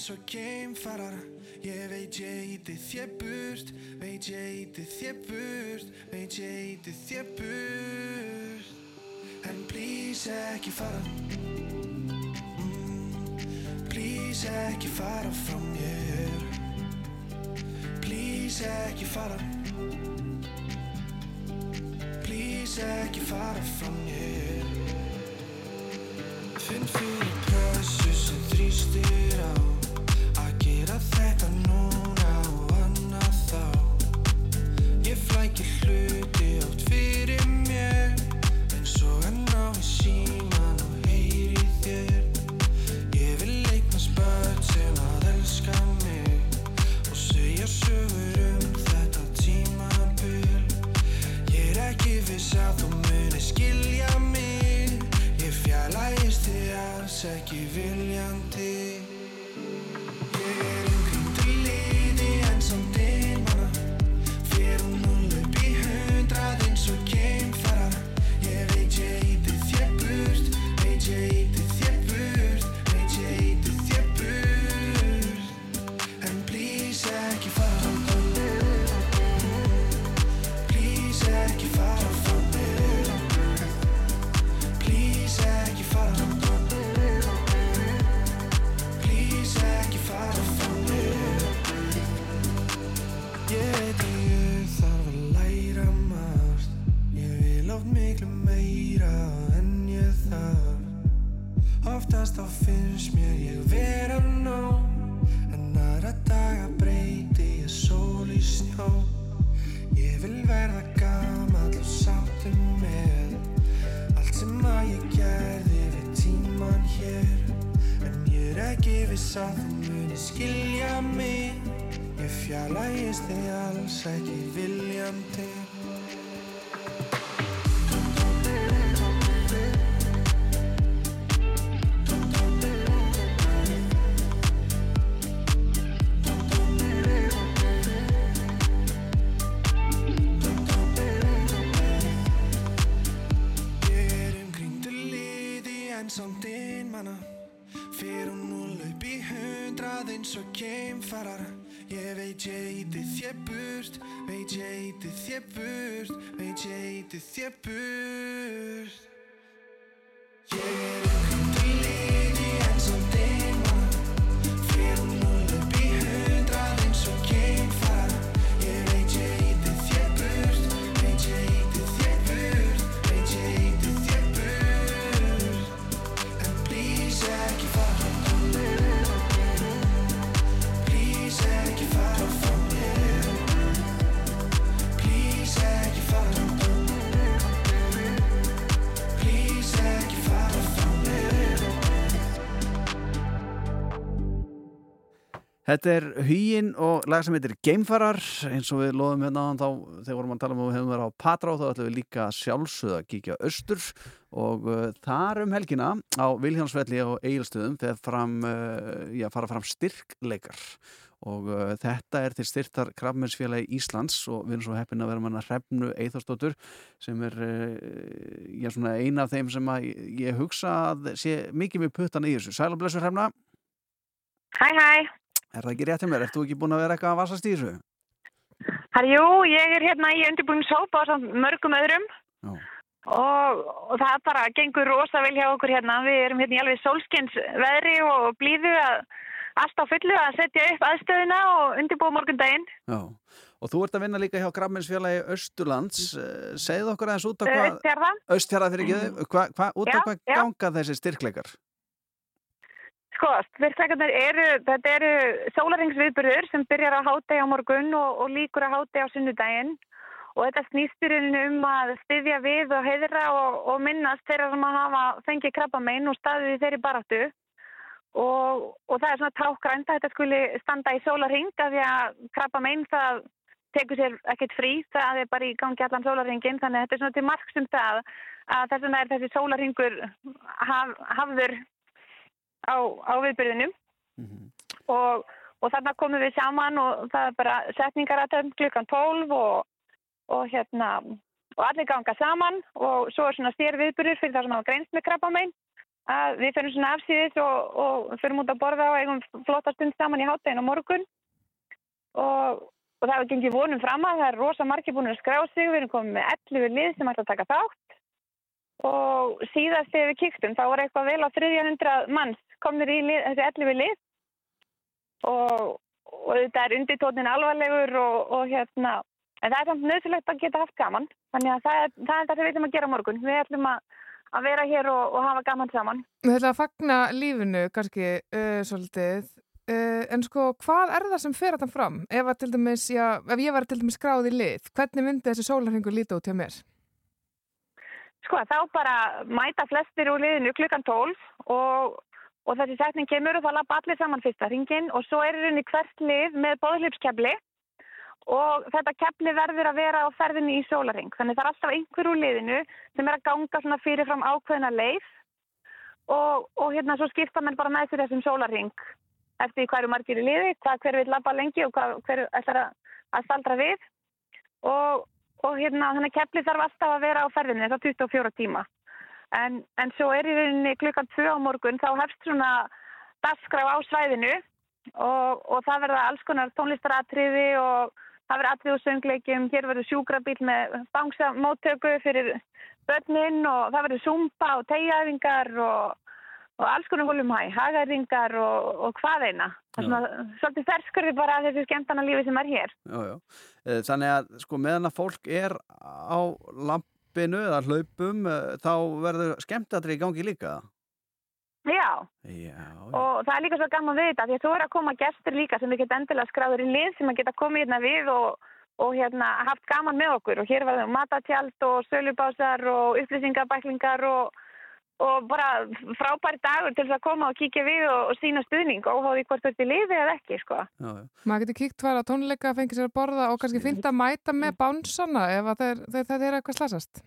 eins og geimfarar. Ég veit ég íti þér burt Veit ég íti þér burt Veit ég íti þér burt. En please ekki fara. Mm, Please ekki fara frá mér. Please ekki fara. Please ekki fara frá mér. Finn fyrir pressu sem þrýstir íti Þetta er Hugin og lag sem heitir Geimfarar eins og við loðum hérna áðan þá þegar vorum að tala um að við hefum verið á Patrá þá ætlum við líka sjálfsögða að kíkja austur og uh, þar um helgina á Viljánsvelli og Egilstöðum þegar fram, uh, já, fara fram styrkleikar og uh, þetta er til styrtar Krafmensfélagi Íslands og við erum svo heppin að vera manna Hrefnu Eithostóttur sem er uh, já, eina af þeim sem ég hugsa að sé mikið með puttan í þessu. Sæl og blessu Hrefna Hæ, hæ. Er það ekki rétt hjá mér? Ert þú ekki búin að vera eitthvað að vasast í þessu? Herjú, ég er hérna í undirbúinshópa á samt mörgum öðrum og, og það bara gengur rosa vel hjá okkur hérna. Við erum hérna í alveg sólskins veðri og blíðu að allt á fullu að setja upp aðstöðuna og undirbúa morgundaginn. Já, og þú ert að vinna líka hjá Grafminsfélagi Östurlands. Eh, Segðu okkur aðeins út af hvað... Austfjarða. Östfjara fyrir ekki, Já, hvað ganga þessi styrkleikar? Sko, styrkleikarnir eru, þetta eru sólaringsviðburður sem byrjar á hátegi á morgun og, og líkur á hátegi á sunnudaginn. Og þetta snýsturinn um að styðja við og heiðra og, og minnast þeirra sem að hafa fengið krabbamein og staðið í þeirri baráttu. Og, og það er svona tákgrænt að þetta skuli standa í sólaring af því að krabbamein það tekur sér ekkert frí, það er bara í gangi allan sólaringin þannig að þetta er svona til marks um það að þess vegna er þessi sólaringur haf, hafður á, á viðbyrðinum og, og þarna komum við saman og það er bara setningaratönd klukkan 12 og, og hérna og allir ganga saman og svo er svona styr viðbyrður fyrir það sem hafa greinst með krabbamein. Að við fyrir svona afsýðis og, og fyrir út að borða og eigum flotta stund saman í háttegin á morgun. Og, og það hefur gengið vonum fram að það er rosa margir búin að skrá sig, við erum komið með 11 lið sem ætla að taka þátt. Og síðast þegar við kíktum þá var eitthvað vel á 300 manns komnir í lið, þessi 11 lið. Og, og þetta er undirtónin alvarlegur og, og hérna en það er samt nöðsilegt að geta haft gaman. Þannig að það er það, er það sem við ætlum að gera morgun. Við ætlum að, að vera hér og, og hafa gaman saman. Við ætlum að fagna lífinu kannski uh, svolítið. Uh, en sko hvað er það sem fer þetta fram? Ef, að dæmis, já, ef ég var til dæmis skráð í lið, hvernig myndi þessi sólarhingur líta út hjá mér? Sko, þá bara mæta flestir úr liðinu klukkan 12 og, og þessi setning kemur og það lappa allir saman fyrsta ringin og svo er rauninni hvert lið með bóðhlipskefli og þetta kefli verður að vera á ferðinni í sólaring. Þannig það er alltaf einhver úr liðinu sem er að ganga svona fyrirfram ákveðina leið og, og hérna svo skipta menn bara með þessum sólaring eftir eru margir í liði, hvað hver vil labba lengi og hvað, hver ætlar að, að staldra við og, og hérna þannig kefli þarf alltaf að vera á ferðinni að 24 tíma. En, en svo er í rauninni klukkan 2 á morgun þá hefst svona dagskrá á svæðinu og, og það verða alls konar tónlistaratriði og það verður atrið og söngleikjum, hér verður sjúkrabíl með bangsamóttöku fyrir börnin og það verður zumba og tegjaðingar og, og alls konar volum hæ, hagaðingar og, og hvað eina. Það svona svolítið ferskurði bara þessu skemmtana lífi sem er hér. Já, já. Eh, Þannig að sko meðan að fólk er á lampinu eða hlaupum eh, þá verður skemmtatri í gangi líka. Já, Já, og það er líka svo gaman við þetta því að þú er að koma gestur líka sem við geta endilega skráður í lið sem að geta komið hérna við og, og hérna haft gaman með okkur. Og hér það matatjald og sölubásar og upplýsingabæklingar og, og bara frábæri dagur til þess að koma og kíkja við og, og sína stuðning og hóði hvort þú ert í liði eða ekki sko. já, já. Maður getur kíkt tvara á tónleika, fengið sér að borða og kannski fynnt að mæta með bánsana ef að þeir eru eitthvað slasast.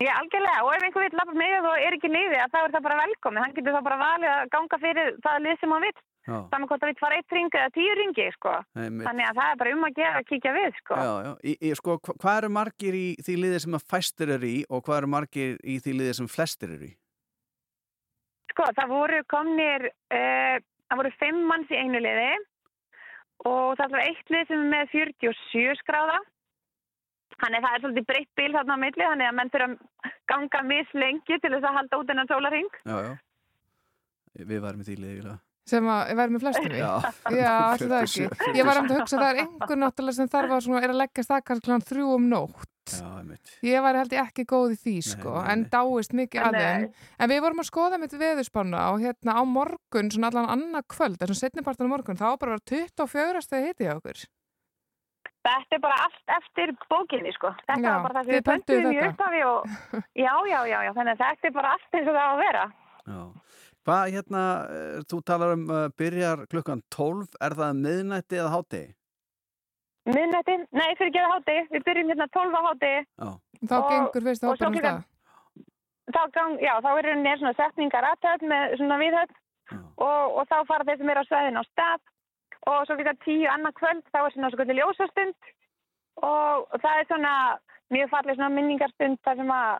Já, algjörlega og ef einhver vil lappa með og er ekki í liði að þá er það bara velkomið, hann getur það bara valið að ganga fyrir það lið sem hann vill. Saman hvort það vill fara eitt ring eða tíu ringi sko. Þannig að það er bara um að gera að kíkja við sko. Já, já. Í, í, sko, hva- hvað eru margir í því liði sem að fæstir eru í og hvað eru margir í því liði sem flestir eru í? Sko, það voru komnir, uh, það voru fimm manns í einu liði og það var eitt lið sem er með 47 skráða. Þannig að það er svolítið breytt bíl þarna á milli, þannig að menn þurfa að ganga mislengi til þess að halda út innan sólaring. Já, já. Við varum í því liði. Sem að ég væri með flestum í? Já. Já, allir það ekki. 47. Ég var um að hugsa að það er einhver náttúrulega sem þarf að svona, er að leggja stakkast kláðan þrjú um nótt. Já. Ég væri held ég ekki góð í því, sko, nei, en dáist mikið að Nei. þeim. En við vorum að skoða mitt veðurspána og hérna á morgun, svona allan annað kvöld, þessum setnipartan á morgun, þá bara vera 24 stegi hiti á okkur. Þetta er bara allt eftir bókinni, sko. Þetta Já, var bara það sem við pöntuðum í þetta. upphafi og já, já, já, já, þannig að þetta er bara allt eins og það á að vera. Já. Hvað, hérna, eh, þú talar um uh, byrjar klukkan 12, er það miðnætti eða hátegi? Minnætti, nei, fyrir ekki að háti, við byrjum hérna 12 á háti. Já. Þá gengur fyrst og hópurinn af klukkan- stað. þá, gang, já, þá er henni svona setningar aðtöð með svona viðhöfn og, og þá fara þeir sem eru á sveðin á stað og svo líka tíu annað kvöld þá er svona svo kvöldi ljósastund og það er svona mjög fallið svona minningarstund þar sem að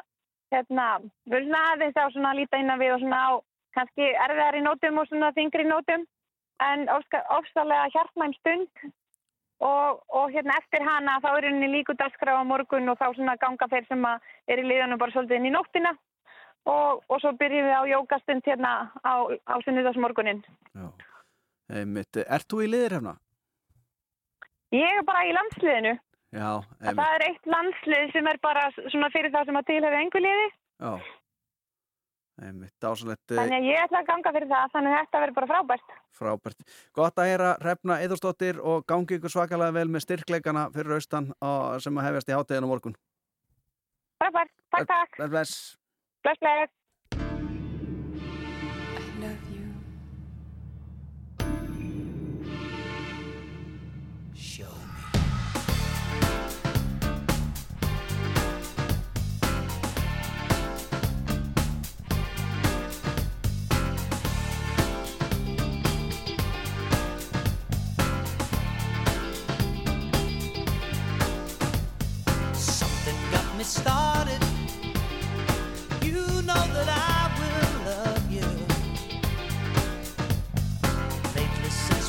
hérna, svona aðeins á svona að líta innan við og svona á kannski erfiðar í nótum og svona þingri nótum en ofsalega hjartmæm stund og, og hérna eftir hana þá er henni líku dagskrá á morgun og þá svona ganga þeir sem er í liðanum bara svolítið inn í nóttina og, og svo byrjum við á jógastund hérna á, á sunnudagsmorgunin. Einmitt. Ert þú í liðir hefna? Ég er bara í landsliðinu. Já, það er eitt landslið sem er bara svona fyrir það sem að tilhefði einhver liði. Já. Eh, Þannig að ég ætla að ganga fyrir það, þannig að þetta verður bara frábært. frábært. Gott að heyra Hrefna Eðursdóttir og gangi ykkur svakalega vel með styrkleikana fyrir austan sem að hefjast í hátíðinu morgun. Frábært, takk, takk. Bless, bless.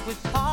with Paul.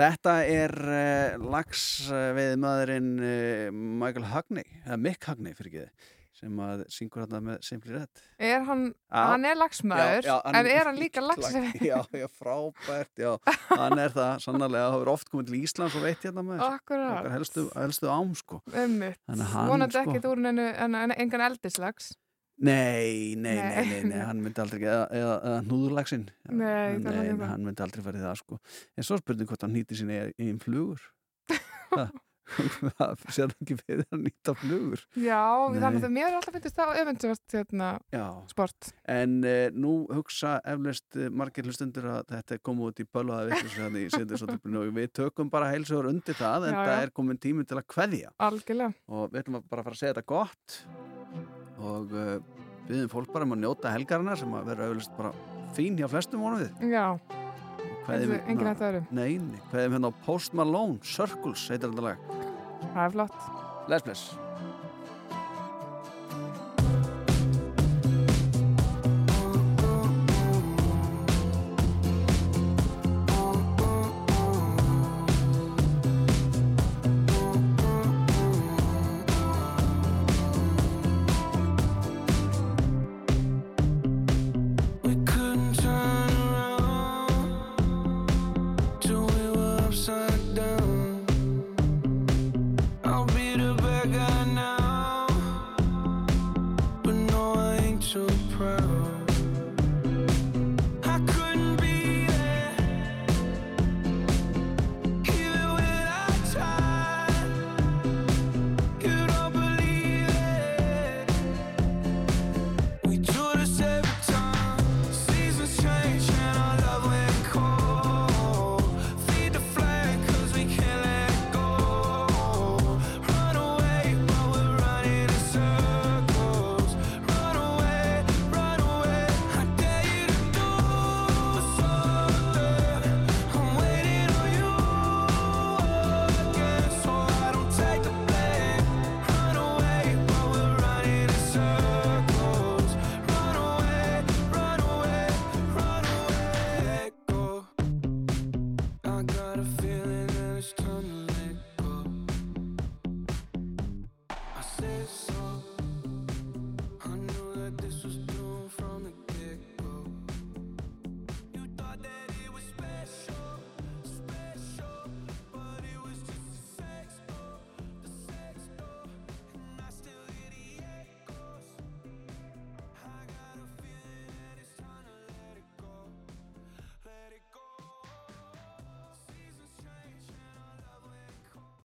Þetta er uh, lags uh, við maðurinn uh, Michael Hagney, eða Mick Hagney fyrir ekki sem að syngur hérna með Simply Red. Er hann, Já. hann er lagsmaður, Já, já, hann- en er hann líka lags? Já, já, frábært, já, hann er það, sannarlega, það hefur oft komið til Íslands og veit hérna með Akkurat. okkar helstu, helstu ám, sko. Ummitt. Hann, Vonandi sko- ekkert úr en engan eldislags. Nei, nei, nei, Nei. nei, hann myndi aldrei, eða, eða, eða hnúðurlagsinn. Nei, það nei, það. hann myndi aldrei farið það, sko. En svo spurning hvort hann nýti sín einn flugur. Það sér ekki fyrir að nýta flugur. Já, Nei. þannig að mér er alltaf finnst það öfundsvart hérna, Já. sport. En uh, nú hugsa eflaust uh, margir hlustundur að þetta er komið út í bölvaða Sindisótturblinu og við tökum bara heilsugur undir það en Já, það já. er komin tími til að kveðja Algjörlega. og við ætlum bara að fara að segja þetta gott og uh, byggðum fólk bara um að njóta helgarina sem að vera eflaust bara fín hjá flestum vonum við Já, Kveðjum Engin- engin hætta öðru. Nei, nei, kveðum hérna á Post Malone Circles heitir þetta lag það er flott. Bless, bless